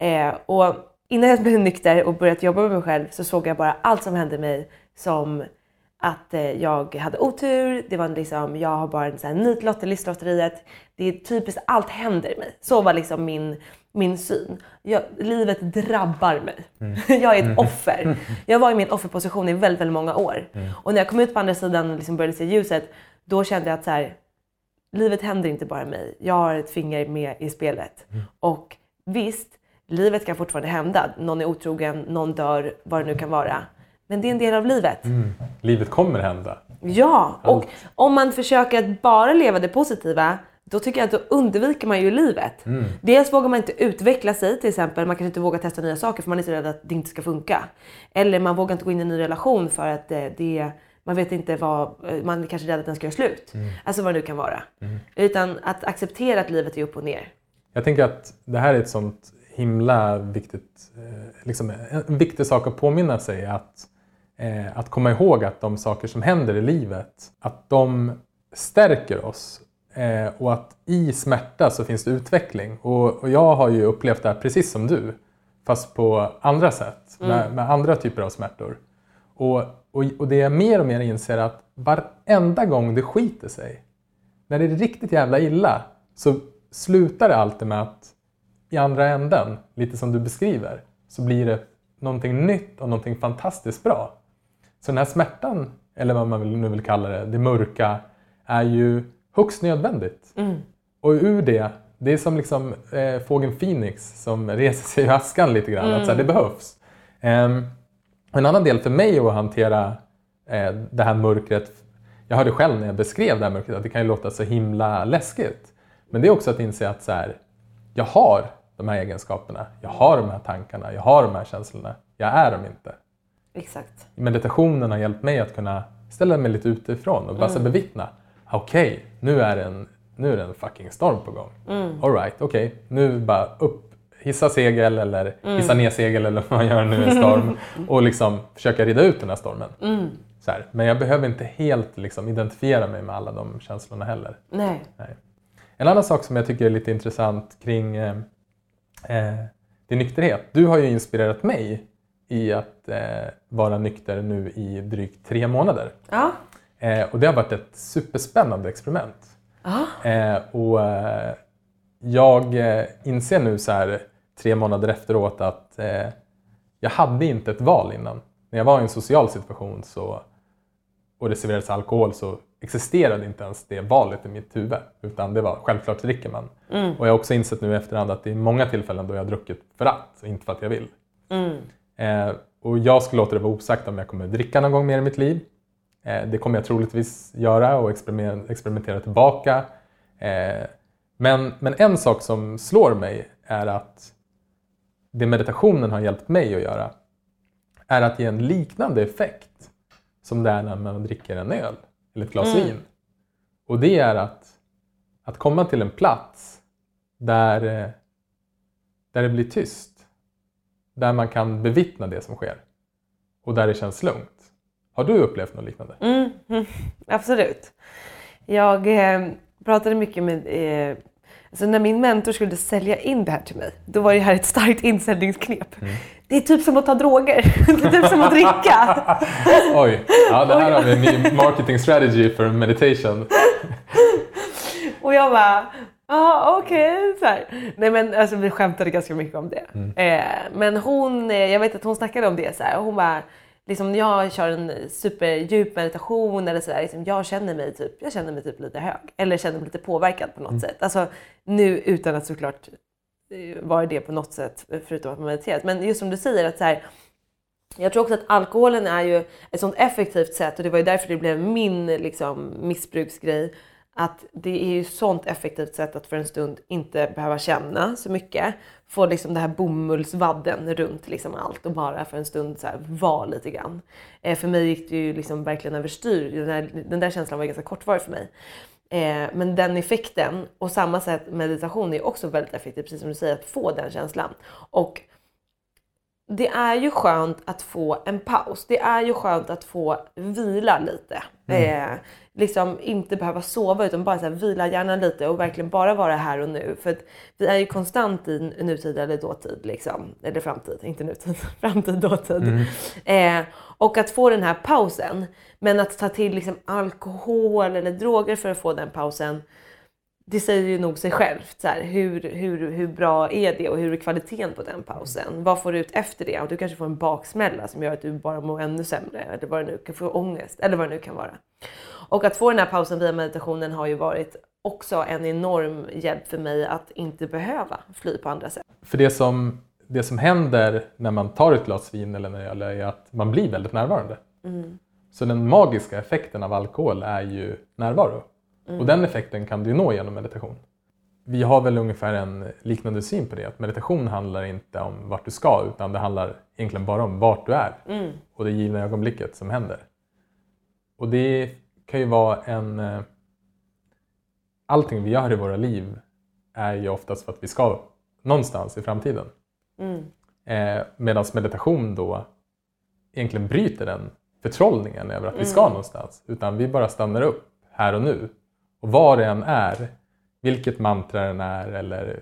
[SPEAKER 3] Eh, och innan jag blev nykter och börjat jobba med mig själv så såg jag bara allt som hände mig som att eh, jag hade otur, det var liksom, jag har bara en sån här nitlott i listlotteriet. Det är typiskt, allt händer mig. Så var liksom min, min syn. Jag, livet drabbar mig. [LAUGHS] jag är ett offer. [LAUGHS] Jag var i min offerposition i väldigt, väldigt många år. Och när jag kom ut på andra sidan och liksom började se ljuset, då kände jag att så här, livet händer inte bara mig. Jag har ett finger med i spelet. Och visst, livet kan fortfarande hända. Någon är otrogen, någon dör, vad det nu kan vara. Men det är en del av livet.
[SPEAKER 1] Livet kommer hända.
[SPEAKER 3] Ja, och
[SPEAKER 1] Allt.
[SPEAKER 3] om man försöker att bara leva det positiva, då tycker jag att då undviker man ju livet. Dels vågar man inte utveckla sig till exempel. Man kanske inte vågar testa nya saker för man är så rädd att det inte ska funka. Eller man vågar inte gå in i en ny relation för att eh, det, man vet inte vad, eh, man är kanske rädd att den ska göra slut. Alltså vad det nu kan vara. Utan att acceptera att livet är upp och ner.
[SPEAKER 1] Jag tänker att det här är ett sånt himla viktigt, eh, liksom en viktig sak att påminna sig att, att komma ihåg att de saker som händer i livet, att de stärker oss eh, och att i smärta så finns det utveckling. Och, och jag har ju upplevt det här precis som du, fast på andra sätt, med, med andra typer av smärtor. Och, och, och det jag mer och mer inser att varenda gång det skiter sig, när det är riktigt jävla illa, så slutar det alltid med att i andra änden, lite som du beskriver, så blir det någonting nytt och någonting fantastiskt bra. Så den här smärtan, eller vad man nu vill kalla det, det mörka, är ju högst nödvändigt. Och ur det, det är som liksom eh, fågeln Phoenix som reser sig ur askan lite grann. Att så här, det behövs. Ehm, en annan del för mig att hantera eh, det här mörkret, jag hörde själv när jag beskrev det här mörkret att det kan ju låta så himla läskigt. Men det är också att inse att så här, jag har de här egenskaperna, jag har de här tankarna, jag har de här känslorna. Jag är dem inte.
[SPEAKER 3] Exakt.
[SPEAKER 1] Meditationen har hjälpt mig att kunna ställa mig lite utifrån och bara så bevittna. Okej, nu, är det en, nu är det en fucking storm på gång. All right, okej, nu bara upp, hissa segel eller hissa ner segel eller vad man gör nu i en storm [LAUGHS] och liksom försöka rida ut den här stormen. Så här. Men jag behöver inte helt liksom, identifiera mig med alla de känslorna heller.
[SPEAKER 3] Nej.
[SPEAKER 1] Nej. En annan sak som jag tycker är lite intressant kring eh, eh, din nykterhet. Du har ju inspirerat mig i att eh, vara nykter nu i drygt tre månader.
[SPEAKER 3] Ja.
[SPEAKER 1] Eh, och det har varit ett superspännande experiment. Eh, och eh, jag eh, inser nu så här tre månader efteråt att eh, jag hade inte ett val innan. När jag var i en social situation så, och det serverades alkohol så existerade inte ens det valet i mitt huvud. Utan det var självklart dricker man. Och jag har också insett nu i efterhand att det är många tillfällen då jag har druckit för att inte för att jag vill. Eh, och jag skulle låta det vara osagt om jag kommer dricka någon gång mer i mitt liv. Eh, det kommer jag troligtvis göra och experimen- experimentera tillbaka. Eh, men, men en sak som slår mig är att det meditationen har hjälpt mig att göra är att ge en liknande effekt som det är när man dricker en öl eller ett glas vin. Och det är att, att komma till en plats där, eh, där det blir tyst. Där man kan bevittna det som sker. Och där det känns lugnt. Har du upplevt något liknande?
[SPEAKER 3] Mm, mm, absolut. Jag eh, pratade mycket med... Eh, alltså när min mentor skulle sälja in det här till mig, då var det här ett starkt insäljningsknep. Det är typ som att ta droger. [LAUGHS] Det är typ som att dricka. [LAUGHS]
[SPEAKER 1] Oj, ja, det här har vi en ny marketing strategy för meditation. [LAUGHS]
[SPEAKER 3] Och jag bara, ja okej. här. Nej men alltså vi skämtade ganska mycket om det. Eh, men hon, jag vet att hon snackade om det så här. och Hon bara, liksom jag kör en superdjup meditation eller sådär. Liksom, jag känner mig typ, jag känner mig typ lite hög. Eller känner mig lite påverkad på något sätt. Alltså nu utan att såklart eh, vara det på något sätt förutom att man mediterat. Men just som du säger att så här, jag tror också att alkoholen är ju ett sånt effektivt sätt och det var ju därför det blev min liksom, missbruksgrej. Att det är ju sånt effektivt sätt att för en stund inte behöva känna så mycket. Få liksom det här bomullsvadden runt liksom allt och bara för en stund så här vara lite grann. Eh, för mig gick det ju liksom verkligen överstyr. Den där, den där känslan var ganska kortvarig för mig. Eh, men den effekten och samma sätt meditation är också väldigt effektivt, precis som du säger, att få den känslan. Och det är ju skönt att få en paus. Det är ju skönt att få vila lite. Eh, liksom inte behöva sova utan bara så vila gärna lite och verkligen bara vara här och nu. För att vi är ju konstant i nutid eller dåtid. Liksom. Eller framtid, inte nutid. [LAUGHS] framtid, dåtid. Eh, och att få den här pausen. Men att ta till liksom alkohol eller droger för att få den pausen det säger ju nog sig självt. Så här, hur, hur, hur bra är det och hur är kvaliteten på den pausen? Vad får du ut efter det? Och du kanske får en baksmälla som gör att du bara mår ännu sämre eller vad det nu kan få ångest eller vad det nu kan vara. Och att få den här pausen via meditationen har ju varit också en enorm hjälp för mig att inte behöva fly på andra sätt.
[SPEAKER 1] För det som, det som händer när man tar ett glas vin eller när öl är att man blir väldigt närvarande. Så den magiska effekten av alkohol är ju närvaro. Och den effekten kan du nå genom meditation. Vi har väl ungefär en liknande syn på det. Att meditation handlar inte om vart du ska utan det handlar egentligen bara om vart du är och det givna ögonblicket som händer. Och det kan ju vara en... eh, Allting vi gör i våra liv är ju oftast för att vi ska någonstans i framtiden. Eh, Medan meditation då egentligen bryter den förtrollningen över att vi ska någonstans. Utan vi bara stannar upp här och nu. Och vad det än är, vilket mantra den är eller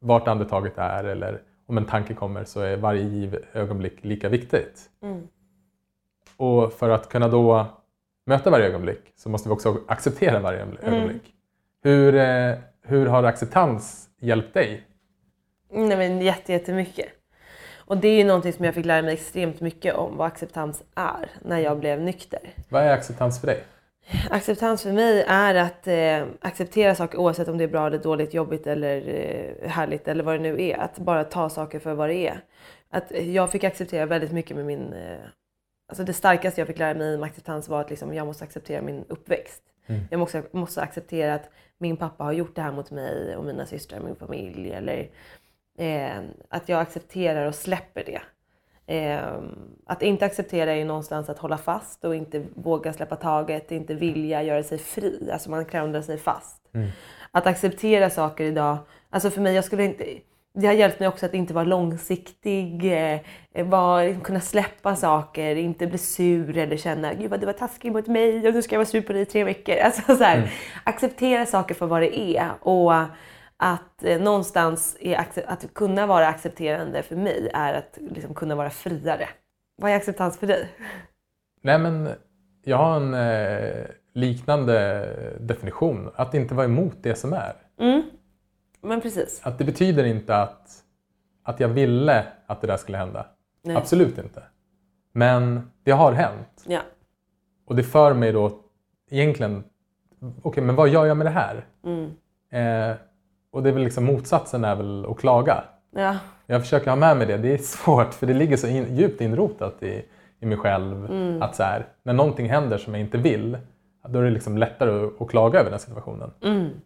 [SPEAKER 1] vart andetaget är eller om en tanke kommer så är varje givet ögonblick lika viktigt. Och för att kunna då möta varje ögonblick så måste vi också acceptera varje ögonblick. Hur, eh, hur har acceptans hjälpt dig?
[SPEAKER 3] Nej men jätte, jättemycket. Och det är ju någonting som jag fick lära mig extremt mycket om vad acceptans är när jag blev nykter.
[SPEAKER 1] Vad är acceptans för dig?
[SPEAKER 3] Acceptans för mig är att eh, acceptera saker oavsett om det är bra eller dåligt, jobbigt eller eh, härligt eller vad det nu är. Att bara ta saker för vad det är. Att jag fick acceptera väldigt mycket med min... Eh, alltså det starkaste jag fick lära mig om acceptans var att liksom, jag måste acceptera min uppväxt. Jag måste, måste acceptera att min pappa har gjort det här mot mig och mina systrar, min familj. Eller eh, att jag accepterar och släpper det. Eh, att inte acceptera är ju någonstans att hålla fast och inte våga släppa taget, inte vilja göra sig fri. Alltså man klamrar sig fast. Att acceptera saker idag, alltså för mig, jag skulle inte... Det har hjälpt mig också att inte vara långsiktig, eh, vara, kunna släppa saker, inte bli sur eller känna gud vad du var taskig mot mig och nu ska jag vara sur på dig i tre veckor. Alltså så här, Acceptera saker för vad det är och att eh, någonstans att kunna vara accepterande för mig är att liksom kunna vara friare. Vad är acceptans för dig?
[SPEAKER 1] Nej, men jag har en eh, liknande definition. Att inte vara emot det som är.
[SPEAKER 3] Men precis.
[SPEAKER 1] Att det betyder inte att, att jag ville att det där skulle hända.
[SPEAKER 3] Nej.
[SPEAKER 1] Absolut inte. Men det har hänt.
[SPEAKER 3] Ja.
[SPEAKER 1] Och det för mig då egentligen, okej men vad gör jag med det här? Eh, och det är väl liksom motsatsen är väl att klaga.
[SPEAKER 3] Ja.
[SPEAKER 1] Jag försöker ha med mig det. Det är svårt för det ligger så in, djupt inrotat i, i mig själv. Att så här, när någonting händer som jag inte vill, då är det liksom lättare att, att klaga över den situationen.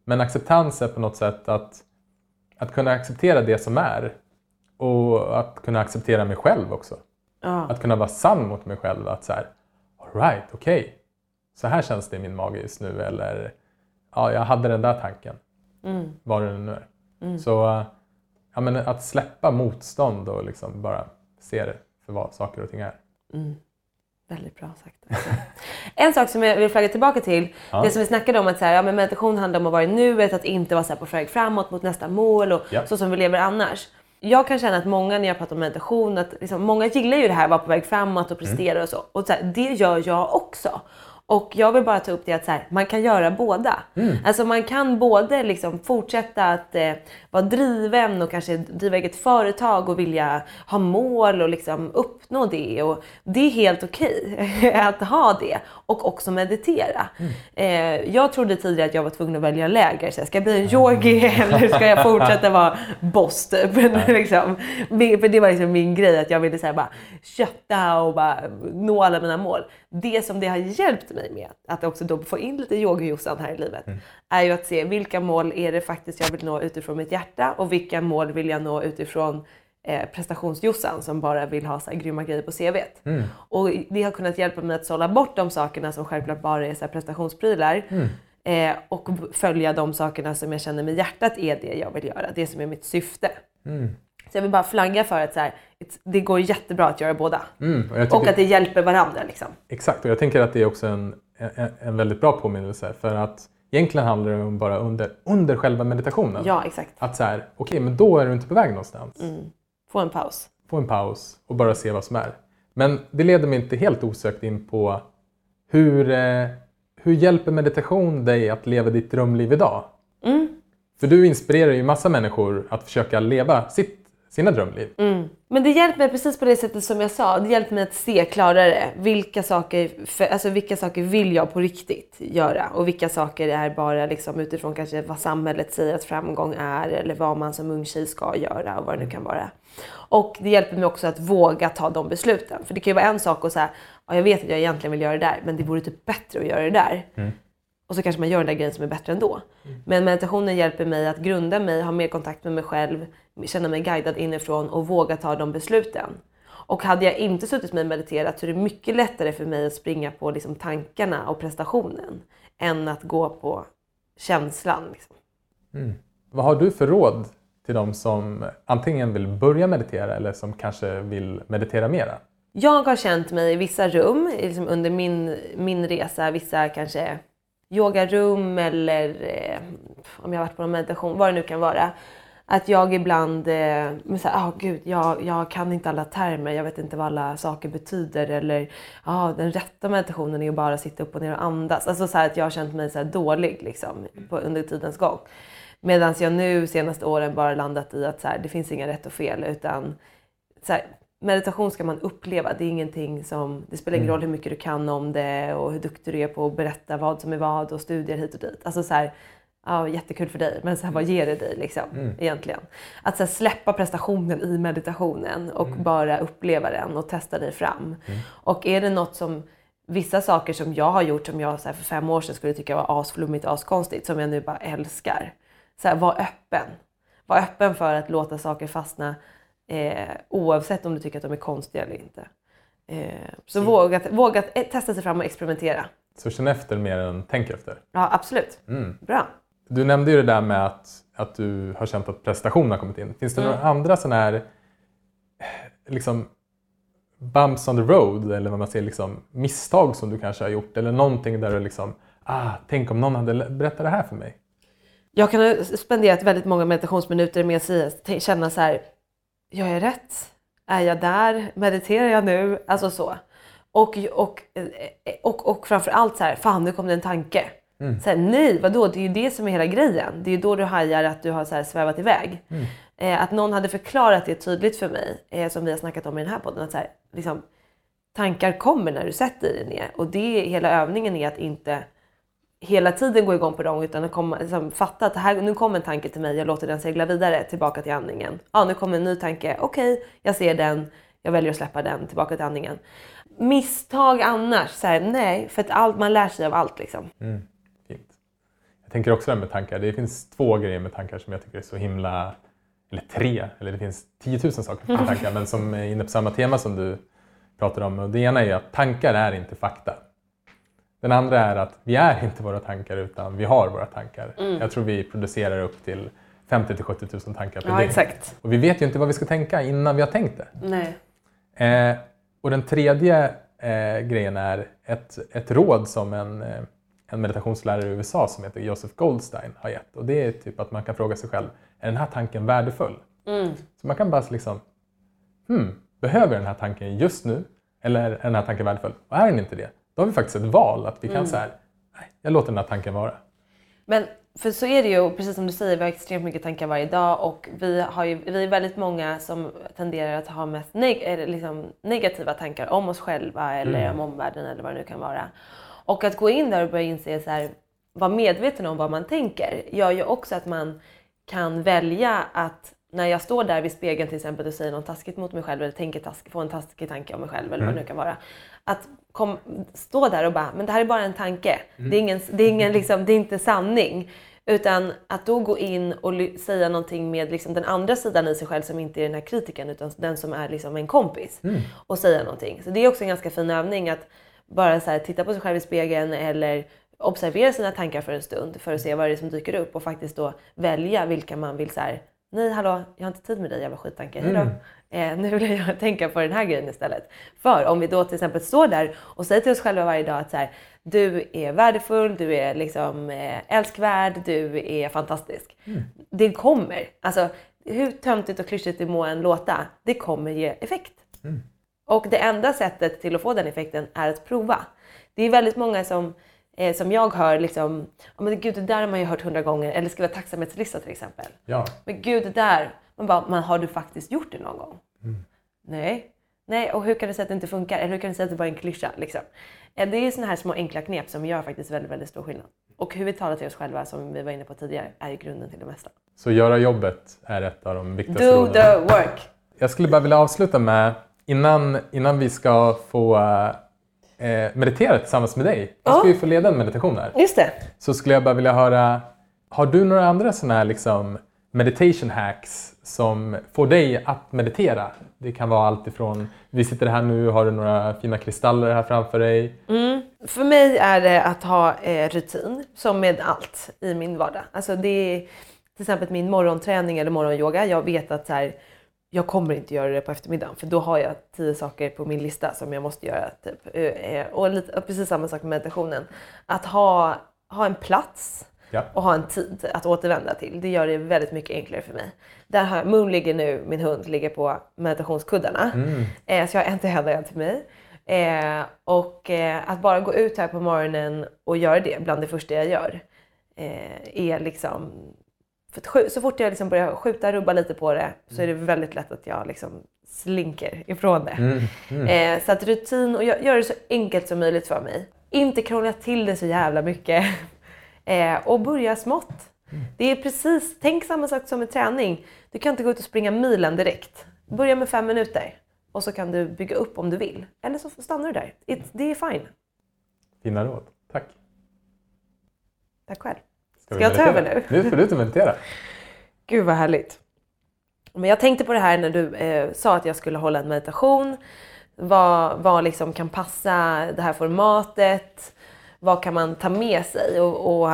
[SPEAKER 1] Men acceptans är på något sätt att, att kunna acceptera det som är. Och att kunna acceptera mig själv också.
[SPEAKER 3] Ja.
[SPEAKER 1] Att kunna vara sann mot mig själv. Att så här, all right, okej. Så här känns det i min mage just nu. Eller ja, jag hade den där tanken. Vad det nu är. Så eh, ja, men att släppa motstånd och liksom bara se det för vad saker och ting är.
[SPEAKER 3] Väldigt bra sagt. Alltså. [LAUGHS] En sak som jag vill flagga tillbaka till, det som vi snackade om att så här, ja, men meditation handlar om att vara i nuet, att inte vara så här på väg framåt mot nästa mål och
[SPEAKER 1] Ja.
[SPEAKER 3] så som vi lever annars. Jag kan känna att många när jag pratar om meditation, att liksom, många gillar ju det här att vara på väg framåt och prestera och så. Och så här, det gör jag också. Och jag vill bara ta upp det att så här, man kan göra båda. Alltså man kan både liksom fortsätta att eh, vara driven och kanske driva eget företag och vilja ha mål och liksom uppnå det. Och det är helt okej [LAUGHS] att ha det och också meditera. Eh, jag trodde tidigare att jag var tvungen att välja läger. Så här, ska jag bli en yogi eller ska jag fortsätta vara boss typ? [LAUGHS] liksom. Min- För det var liksom min grej att jag ville så här, bara kötta och bara nå alla mina mål. Det som det har hjälpt mig med, att också då få in lite yogi-Jossan här i livet, är ju att se vilka mål är det faktiskt jag vill nå utifrån mitt hjärta och vilka mål vill jag nå utifrån eh, prestationsjossan som bara vill ha så här grymma grejer på CVt. Och det har kunnat hjälpa mig att sålla bort de sakerna som självklart bara är så här prestationsprylar eh, och följa de sakerna som jag känner med hjärtat är det jag vill göra, det som är mitt syfte. Så jag vill bara flagga för att så här, det går jättebra att göra båda.
[SPEAKER 1] Mm, och tycker,
[SPEAKER 3] Och att det hjälper varandra. Liksom.
[SPEAKER 1] Exakt, och jag tänker att det är också en, en, en väldigt bra påminnelse. För att egentligen handlar det om bara under, under själva meditationen.
[SPEAKER 3] Ja, exakt.
[SPEAKER 1] Att så här, okej, men då är du inte på väg någonstans.
[SPEAKER 3] Få en paus.
[SPEAKER 1] Få en paus och bara se vad som är. Men det leder mig inte helt osökt in på hur, eh, hur hjälper meditation dig att leva ditt drömliv idag? För du inspirerar ju massa människor att försöka leva sitt, sina drömliv.
[SPEAKER 3] Men det hjälper mig precis på det sättet som jag sa. Det hjälper mig att se klarare vilka saker, för, alltså vilka saker vill jag på riktigt göra och vilka saker är bara liksom utifrån kanske vad samhället säger att framgång är eller vad man som ung tjej ska göra och vad det nu kan vara. Och det hjälper mig också att våga ta de besluten. För det kan ju vara en sak att säga, ja, jag vet att jag egentligen vill göra det där men det vore typ bättre att göra det där. Och så kanske man gör den där grejen som är bättre ändå. Men meditationen hjälper mig att grunda mig, ha mer kontakt med mig själv, känna mig guidad inifrån och våga ta de besluten. Och hade jag inte suttit med och mediterat så är det mycket lättare för mig att springa på liksom tankarna och prestationen än att gå på känslan. Liksom.
[SPEAKER 1] Vad har du för råd till de som antingen vill börja meditera eller som kanske vill meditera mera?
[SPEAKER 3] Jag har känt mig i vissa rum liksom under min, min resa, vissa kanske yogarum eller eh, om jag har varit på någon meditation, vad det nu kan vara. Att jag ibland, eh, men så här, oh, gud, jag, jag kan inte alla termer, jag vet inte vad alla saker betyder. Eller ah, den rätta meditationen är ju bara att sitta upp och ner och andas. Alltså så här, att jag har känt mig så dålig liksom, på, under tidens gång. Medan jag nu senaste åren bara landat i att så här, det finns inga rätt och fel. Utan så här, meditation ska man uppleva. Det är ingenting som, det spelar ingen roll hur mycket du kan om det och hur duktig du är på att berätta vad som är vad och studier hit och dit. Alltså så här, ja, jättekul för dig, men så här, vad ger det dig liksom, egentligen? Att så här, släppa prestationen i meditationen och bara uppleva den och testa dig fram. Och är det något som, vissa saker som jag har gjort som jag så här, för fem år sedan skulle tycka var asflummigt och askonstigt, som jag nu bara älskar. Så här, var öppen. Var öppen för att låta saker fastna eh, oavsett om du tycker att de är konstiga eller inte. Eh, så våga, våga eh, testa sig fram och experimentera.
[SPEAKER 1] Så känn efter mer än tänk efter.
[SPEAKER 3] Ja, absolut. Bra.
[SPEAKER 1] Du nämnde ju det där med att, att du har känt att prestation har kommit in. Finns det några andra sådana här eh, liksom, bumps on the road eller vad man säger, liksom, misstag som du kanske har gjort? Eller någonting där du liksom, ah, tänk om någon hade berättat det här för mig.
[SPEAKER 3] Jag kan ha spenderat väldigt många meditationsminuter med att känna så här, gör jag rätt? Är jag där? Mediterar jag nu? Alltså så. Och, och, eh, och, och framför allt så här, fan nu kom det en tanke. Så här, nej, vadå? Det är ju det som är hela grejen. Det är ju då du hajar att du har så här svävat iväg. Eh, att någon hade förklarat det tydligt för mig, eh, som vi har snackat om i den här podden. Att så här, liksom, tankar kommer när du sätter dig ner. Och det, hela övningen är att inte hela tiden gå igång på dem utan att komma, liksom, fatta att här, nu kommer en tanke till mig, jag låter den segla vidare tillbaka till andningen. Ja, nu kommer en ny tanke, okej, jag ser den, jag väljer att släppa den tillbaka till andningen. Misstag annars, så här, nej, för att allt, man lär sig av allt liksom.
[SPEAKER 1] Fint. Jag tänker också det med tankar. Det finns två grejer med tankar som jag tycker är så himla... Eller tre, eller det finns tiotusen saker med tankar, [LAUGHS] men som är inne på samma tema som du pratar om. Och det ena är att tankar är inte fakta. Den andra är att vi är inte våra tankar utan vi har våra tankar. Jag tror vi producerar upp till 50 till 70 000 tankar per
[SPEAKER 3] Ja,
[SPEAKER 1] dygn.
[SPEAKER 3] exakt.
[SPEAKER 1] Och vi vet ju inte vad vi ska tänka innan vi har tänkt det.
[SPEAKER 3] Nej.
[SPEAKER 1] Eh, och den tredje eh, grejen är ett, ett råd som en, eh, en meditationslärare i USA som heter Joseph Goldstein har gett. Och det är typ att man kan fråga sig själv, är den här tanken värdefull? Så man kan bara liksom, hmm, behöver jag den här tanken just nu? Eller är den här tanken värdefull? Och är den inte det, då har vi faktiskt ett val att vi kan säga, nej, jag låter den här tanken vara.
[SPEAKER 3] Men för så är det ju, precis som du säger, vi har extremt mycket tankar varje dag och vi, har ju, vi är väldigt många som tenderar att ha mest neg- liksom negativa tankar om oss själva eller om omvärlden eller vad det nu kan vara. Och att gå in där och börja inse så här, vara medveten om vad man tänker gör ju också att man kan välja att när jag står där vid spegeln till exempel och säger något taskigt mot mig själv eller tänker task, får en taskig tanke om mig själv eller vad det nu kan vara. Att kom, stå där och bara, men det här är bara en tanke. Det är, ingen, det, är ingen, liksom, det är inte sanning. Utan att då gå in och säga någonting med liksom den andra sidan i sig själv som inte är den här kritiken utan den som är liksom en kompis. Och säga någonting. Så det är också en ganska fin övning att bara så här, titta på sig själv i spegeln eller observera sina tankar för en stund för att se vad det är som dyker upp och faktiskt då välja vilka man vill så här, nej hallå, jag har inte tid med dig jävla skittanke, hejdå. Eh, nu vill jag [LAUGHS] tänka på den här grejen istället. För om vi då till exempel står där och säger till oss själva varje dag att så här, du är värdefull, du är liksom eh, älskvärd, du är fantastisk. Det kommer, alltså hur töntigt och klyschigt det må än låta, det kommer ge effekt. Och det enda sättet till att få den effekten är att prova. Det är väldigt många som, eh, som jag hör liksom, oh, men gud det där har man ju hört hundra gånger, eller skriva tacksamhetslista till exempel.
[SPEAKER 1] Ja,
[SPEAKER 3] Men gud det där, man bara, men har du faktiskt gjort det någon gång? Nej. Nej, och hur kan du säga att det inte funkar? Eller hur kan du säga att det bara är en klyscha? Liksom? Eh, Det är sådana här små enkla knep som gör faktiskt väldigt, väldigt stor skillnad. Och hur vi talar till oss själva, som vi var inne på tidigare, är ju grunden till det mesta.
[SPEAKER 1] så göra jobbet är ett av de viktigaste
[SPEAKER 3] Do
[SPEAKER 1] råden.
[SPEAKER 3] the work!
[SPEAKER 1] Jag skulle bara vilja avsluta med, innan, innan vi ska få, eh, meditera tillsammans med dig. Jag
[SPEAKER 3] Ja.
[SPEAKER 1] ska ju få leda en meditation här.
[SPEAKER 3] Just det.
[SPEAKER 1] Så skulle jag bara vilja höra, har du några andra sådana här liksom meditation hacks som får dig att meditera? Det kan vara allt ifrån, vi sitter här nu, har du några fina kristaller här framför dig?
[SPEAKER 3] För mig är det att ha eh, rutin, som med allt i min vardag. Alltså det är till exempel min morgonträning eller morgonyoga. Jag vet att så här, jag kommer inte göra det på eftermiddagen för då har jag tio saker på min lista som jag måste göra. Typ. Eh, eh, Och, lite, precis samma sak med meditationen. Att ha, ha en plats
[SPEAKER 1] Ja.
[SPEAKER 3] och ha en tid att återvända till. Det gör det väldigt mycket enklare för mig. Där har Moon ligger nu, min hund, ligger på meditationskuddarna. Eh, så jag har en till henne och en till mig. Eh, och eh, att bara gå ut här på morgonen och göra det bland det första jag gör. Är liksom... För så fort jag liksom börjar skjuta, rubba lite på det så är det väldigt lätt att jag liksom slinker ifrån det. Eh, så att rutin och gö- göra det så enkelt som möjligt för mig. Inte krångla till det så jävla mycket. [LAUGHS] Eh, och börja smått. Det är precis, tänk samma sak som med träning. Du kan inte gå ut och springa milen direkt. Börja med fem minuter och så kan du bygga upp om du vill. Eller så stannar du där. It, det är fine.
[SPEAKER 1] Fina råd. Tack.
[SPEAKER 3] Tack själv. Ska jag ta över nu?
[SPEAKER 1] Nu får du meditera.
[SPEAKER 3] Gud vad härligt. Men jag tänkte på det här när du eh, sa att jag skulle hålla en meditation. Vad, vad liksom kan passa det här formatet? Vad kan man ta med sig? Och, och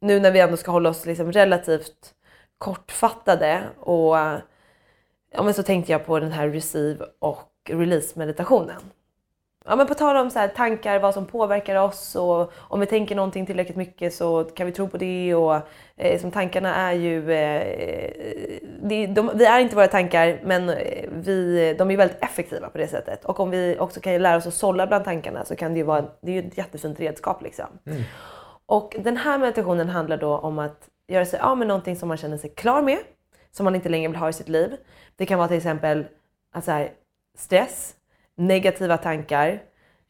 [SPEAKER 3] nu när vi ändå ska hålla oss liksom relativt kortfattade och ja, men så tänkte jag på den här receive och release meditationen. Ja, men på tal om så här, tankar, vad som påverkar oss och om vi tänker någonting tillräckligt mycket så kan vi tro på det. Och, eh, som tankarna är ju... Eh, det, de, vi är inte våra tankar men eh, vi, de är väldigt effektiva på det sättet. Och om vi också kan lära oss att sålla bland tankarna så kan det ju vara det är ju ett jättefint redskap. Liksom. Och den här meditationen handlar då om att göra sig av med någonting som man känner sig klar med, som man inte längre vill ha i sitt liv. Det kan vara till exempel alltså här, stress, negativa tankar,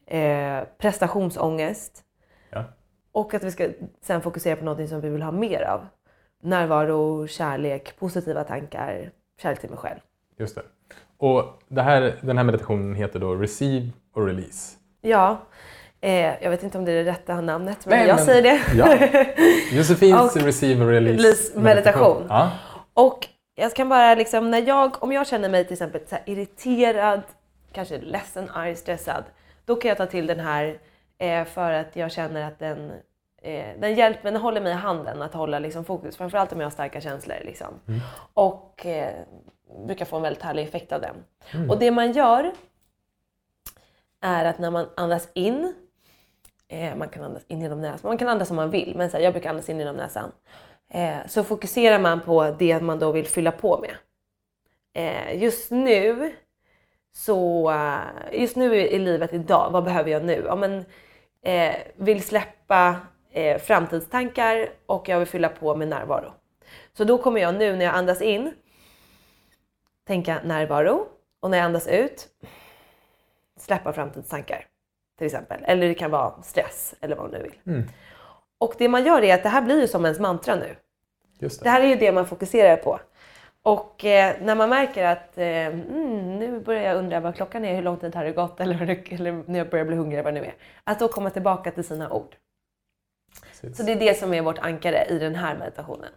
[SPEAKER 3] eh, prestationsångest
[SPEAKER 1] Ja.
[SPEAKER 3] och att vi ska sen fokusera på någonting som vi vill ha mer av. Närvaro, kärlek, positiva tankar, kärlek till mig själv.
[SPEAKER 1] Just det. Och det här, den här meditationen heter då Receive och Release.
[SPEAKER 3] Ja, eh, jag vet inte om det är det rätta namnet men
[SPEAKER 1] Nej,
[SPEAKER 3] jag
[SPEAKER 1] men-
[SPEAKER 3] säger det.
[SPEAKER 1] Ja. [LAUGHS] Josefins
[SPEAKER 3] Och
[SPEAKER 1] Receive och Release,
[SPEAKER 3] Release meditation.
[SPEAKER 1] Ja.
[SPEAKER 3] Och jag kan bara liksom, när jag, om jag känner mig till exempel irriterad, kanske ledsen, arg, stressad, då kan jag ta till den här eh, för att jag känner att den, eh, den hjälper mig, den håller mig i handen att hålla liksom, fokus, framförallt om jag har starka känslor. Liksom. Och eh, brukar få en väldigt härlig effekt av den. Och det man gör är att när man andas in, eh, man kan andas in genom näsan, man kan andas som man vill, men så här, jag brukar andas in genom näsan. Så fokuserar man på det man då vill fylla på med. Just nu så, eh, just nu i livet idag, vad behöver jag nu? Ja, men, eh, vill släppa eh, framtidstankar och jag vill fylla på med närvaro. Så då kommer jag nu när jag andas in tänka närvaro och när jag andas ut släppa framtidstankar till exempel. Eller det kan vara stress eller vad man nu vill. Och det man gör är att det här blir ju som ens mantra nu.
[SPEAKER 1] Just
[SPEAKER 3] Det
[SPEAKER 1] det.
[SPEAKER 3] här är ju det man fokuserar på. Och eh, när man märker att eh, mm, nu börjar jag undra vad klockan är, hur lång tid har det gått eller, eller när jag börjar bli hungrig, vad det nu är. Att då komma tillbaka till sina ord.
[SPEAKER 1] Precis.
[SPEAKER 3] Så det är det som är vårt ankare i den här meditationen.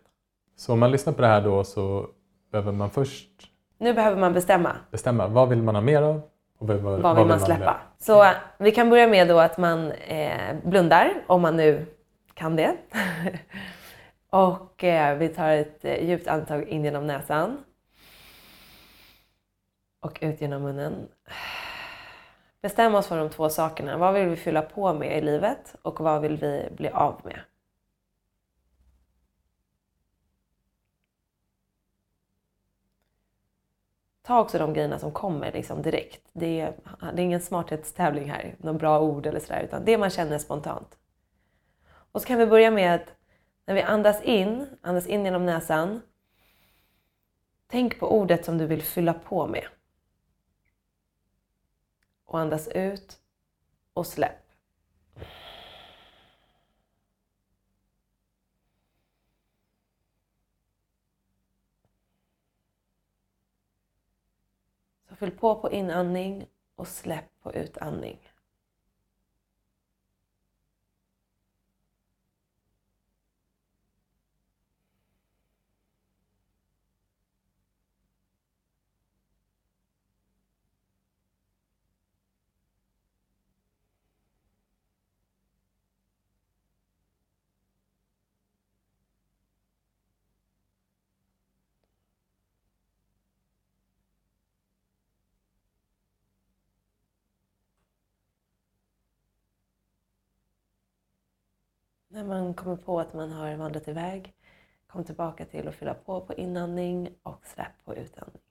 [SPEAKER 1] Så om man lyssnar på det här då så behöver man först
[SPEAKER 3] Nu behöver man bestämma
[SPEAKER 1] bestämma vad vill man ha mer av och vad, vad,
[SPEAKER 3] vad vill man släppa. Så eh, vi kan börja med då att man eh, blundar, om man nu kan det. [LAUGHS] Och eh, vi tar ett eh, djupt andetag in genom näsan. Och ut genom munnen. Bestäm oss för de två sakerna. Vad vill vi fylla på med i livet och vad vill vi bli av med? Ta också de grejerna som kommer liksom direkt. Det är, det är ingen smarthetstävling här, några bra ord eller sådär, utan det man känner spontant. Och så kan vi börja med att när vi andas in, andas in genom näsan. Tänk på ordet som du vill fylla på med. Och andas ut och släpp. Så fyll på på inandning och släpp på utandning. När man kommer på att man har vandrat iväg, kom tillbaka till att fylla på på inandning och släpp på utandning.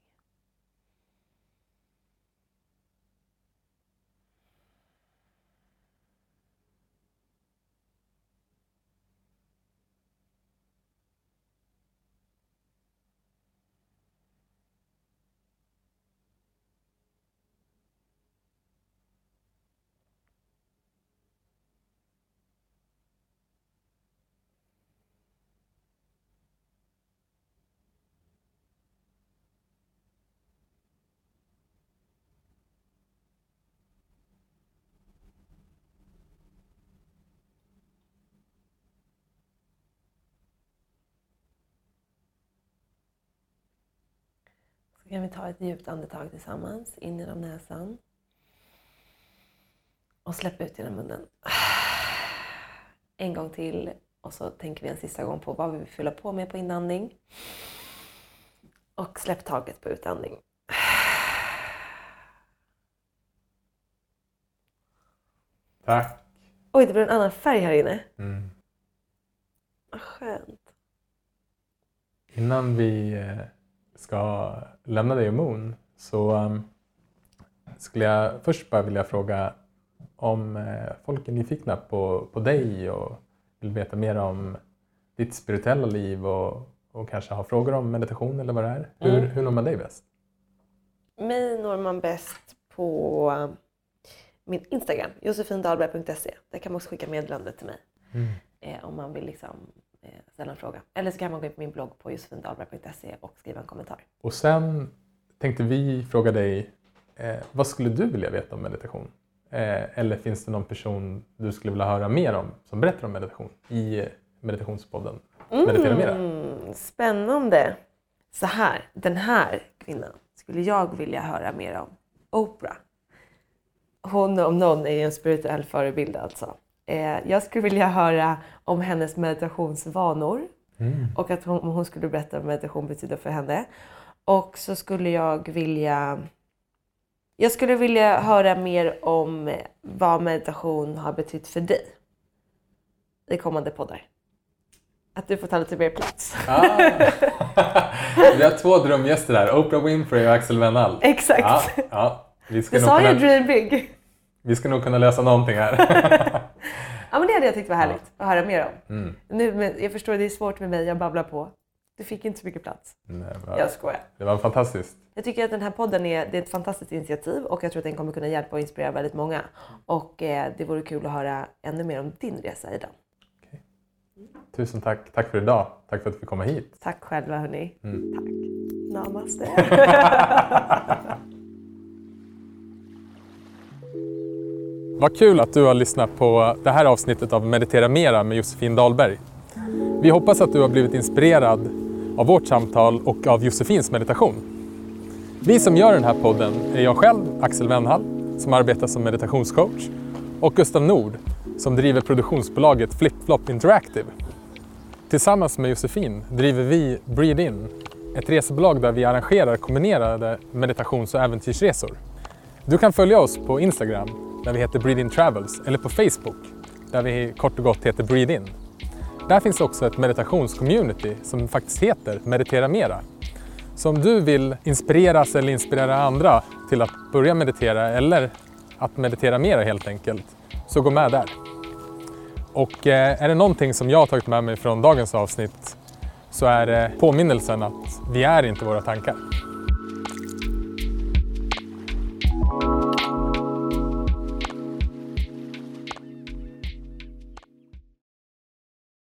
[SPEAKER 3] Så kan vi ta ett djupt andetag tillsammans, in genom näsan. Och släpp ut genom munnen. En gång till och så tänker vi en sista gång på vad vi vill fylla på med på inandning. Och släpp taget på utandning.
[SPEAKER 1] Tack.
[SPEAKER 3] Oj, det blev en annan färg här inne.
[SPEAKER 1] Mm.
[SPEAKER 3] Vad skönt.
[SPEAKER 1] Innan vi eh, ska lämna dig och Moon så um, skulle jag först bara vilja fråga om eh, folk är nyfikna på, på dig och vill veta mer om ditt spirituella liv och, och kanske har frågor om meditation eller vad det är. Hur,
[SPEAKER 3] Mm.
[SPEAKER 1] hur når man dig bäst?
[SPEAKER 3] Mig når man bäst på eh, min Instagram, josefindalberg.se. Där kan man också skicka meddelande till mig eh, om man vill liksom, ställa en fråga. Eller så kan man gå in på min blogg på josefindalberg.se och skriva en kommentar.
[SPEAKER 1] Och sen tänkte vi fråga dig, eh, vad skulle du vilja veta om meditation? Eh, eller finns det någon person du skulle vilja höra mer om som berättar om meditation i eh, meditationspodden Meditera Mera?
[SPEAKER 3] Mm, spännande! Så här, den här kvinnan skulle jag vilja höra mer om. Oprah. Hon om någon är ju en spirituell förebild alltså. Eh, jag skulle vilja höra om hennes meditationsvanor
[SPEAKER 1] Mm.
[SPEAKER 3] och att hon, hon skulle berätta vad meditation betyder för henne. Och så skulle jag vilja jag skulle vilja höra mer om vad meditation har betytt för dig i kommande poddar. Att du får ta lite mer plats.
[SPEAKER 1] Ah. [LAUGHS] Vi har två drömgäster här, Oprah Winfrey och Axel Wennall.
[SPEAKER 3] Exakt.
[SPEAKER 1] Ja, ja. Vi, ska
[SPEAKER 3] Du sa ju
[SPEAKER 1] kunna,
[SPEAKER 3] dream big.
[SPEAKER 1] vi ska nog kunna lösa någonting här. [LAUGHS]
[SPEAKER 3] Ja men det hade jag tyckt var härligt att höra mer om.
[SPEAKER 1] Mm.
[SPEAKER 3] Nu, men jag förstår det är svårt med mig, jag babblar på. Du fick inte så mycket plats.
[SPEAKER 1] Nej, va-
[SPEAKER 3] Jag skojar.
[SPEAKER 1] Det var fantastiskt.
[SPEAKER 3] Jag tycker att den här podden är, det är ett fantastiskt initiativ och jag tror att den kommer kunna hjälpa och inspirera väldigt många. Och eh, det vore kul att höra ännu mer om din resa i den.
[SPEAKER 1] Tusen tack. Tack för idag. Tack för att vi fick komma hit.
[SPEAKER 3] Tack själva hörni.
[SPEAKER 1] Mm.
[SPEAKER 3] Tack. Namaste. [LAUGHS]
[SPEAKER 1] Vad kul att du har lyssnat på det här avsnittet av Meditera Mera med Josefin Dahlberg. Vi hoppas att du har blivit inspirerad av vårt samtal och av Josefins meditation. Vi som gör den här podden är jag själv, Axel Wennhall, som arbetar som meditationscoach och Gustav Nord, som driver produktionsbolaget FlipFlop Interactive. Tillsammans med Josefin driver vi Breed In, ett resebolag där vi arrangerar kombinerade meditations och äventyrsresor. Du kan följa oss på Instagram där vi heter Breed In Travels eller på Facebook där vi kort och gott heter Breed In. Där finns också ett meditationscommunity som faktiskt heter Meditera Mera. Så om du vill inspireras eller inspirera andra till att börja meditera eller att meditera mera helt enkelt, så gå med där. Och eh, är det någonting som jag har tagit med mig från dagens avsnitt så är det påminnelsen att vi är inte våra tankar.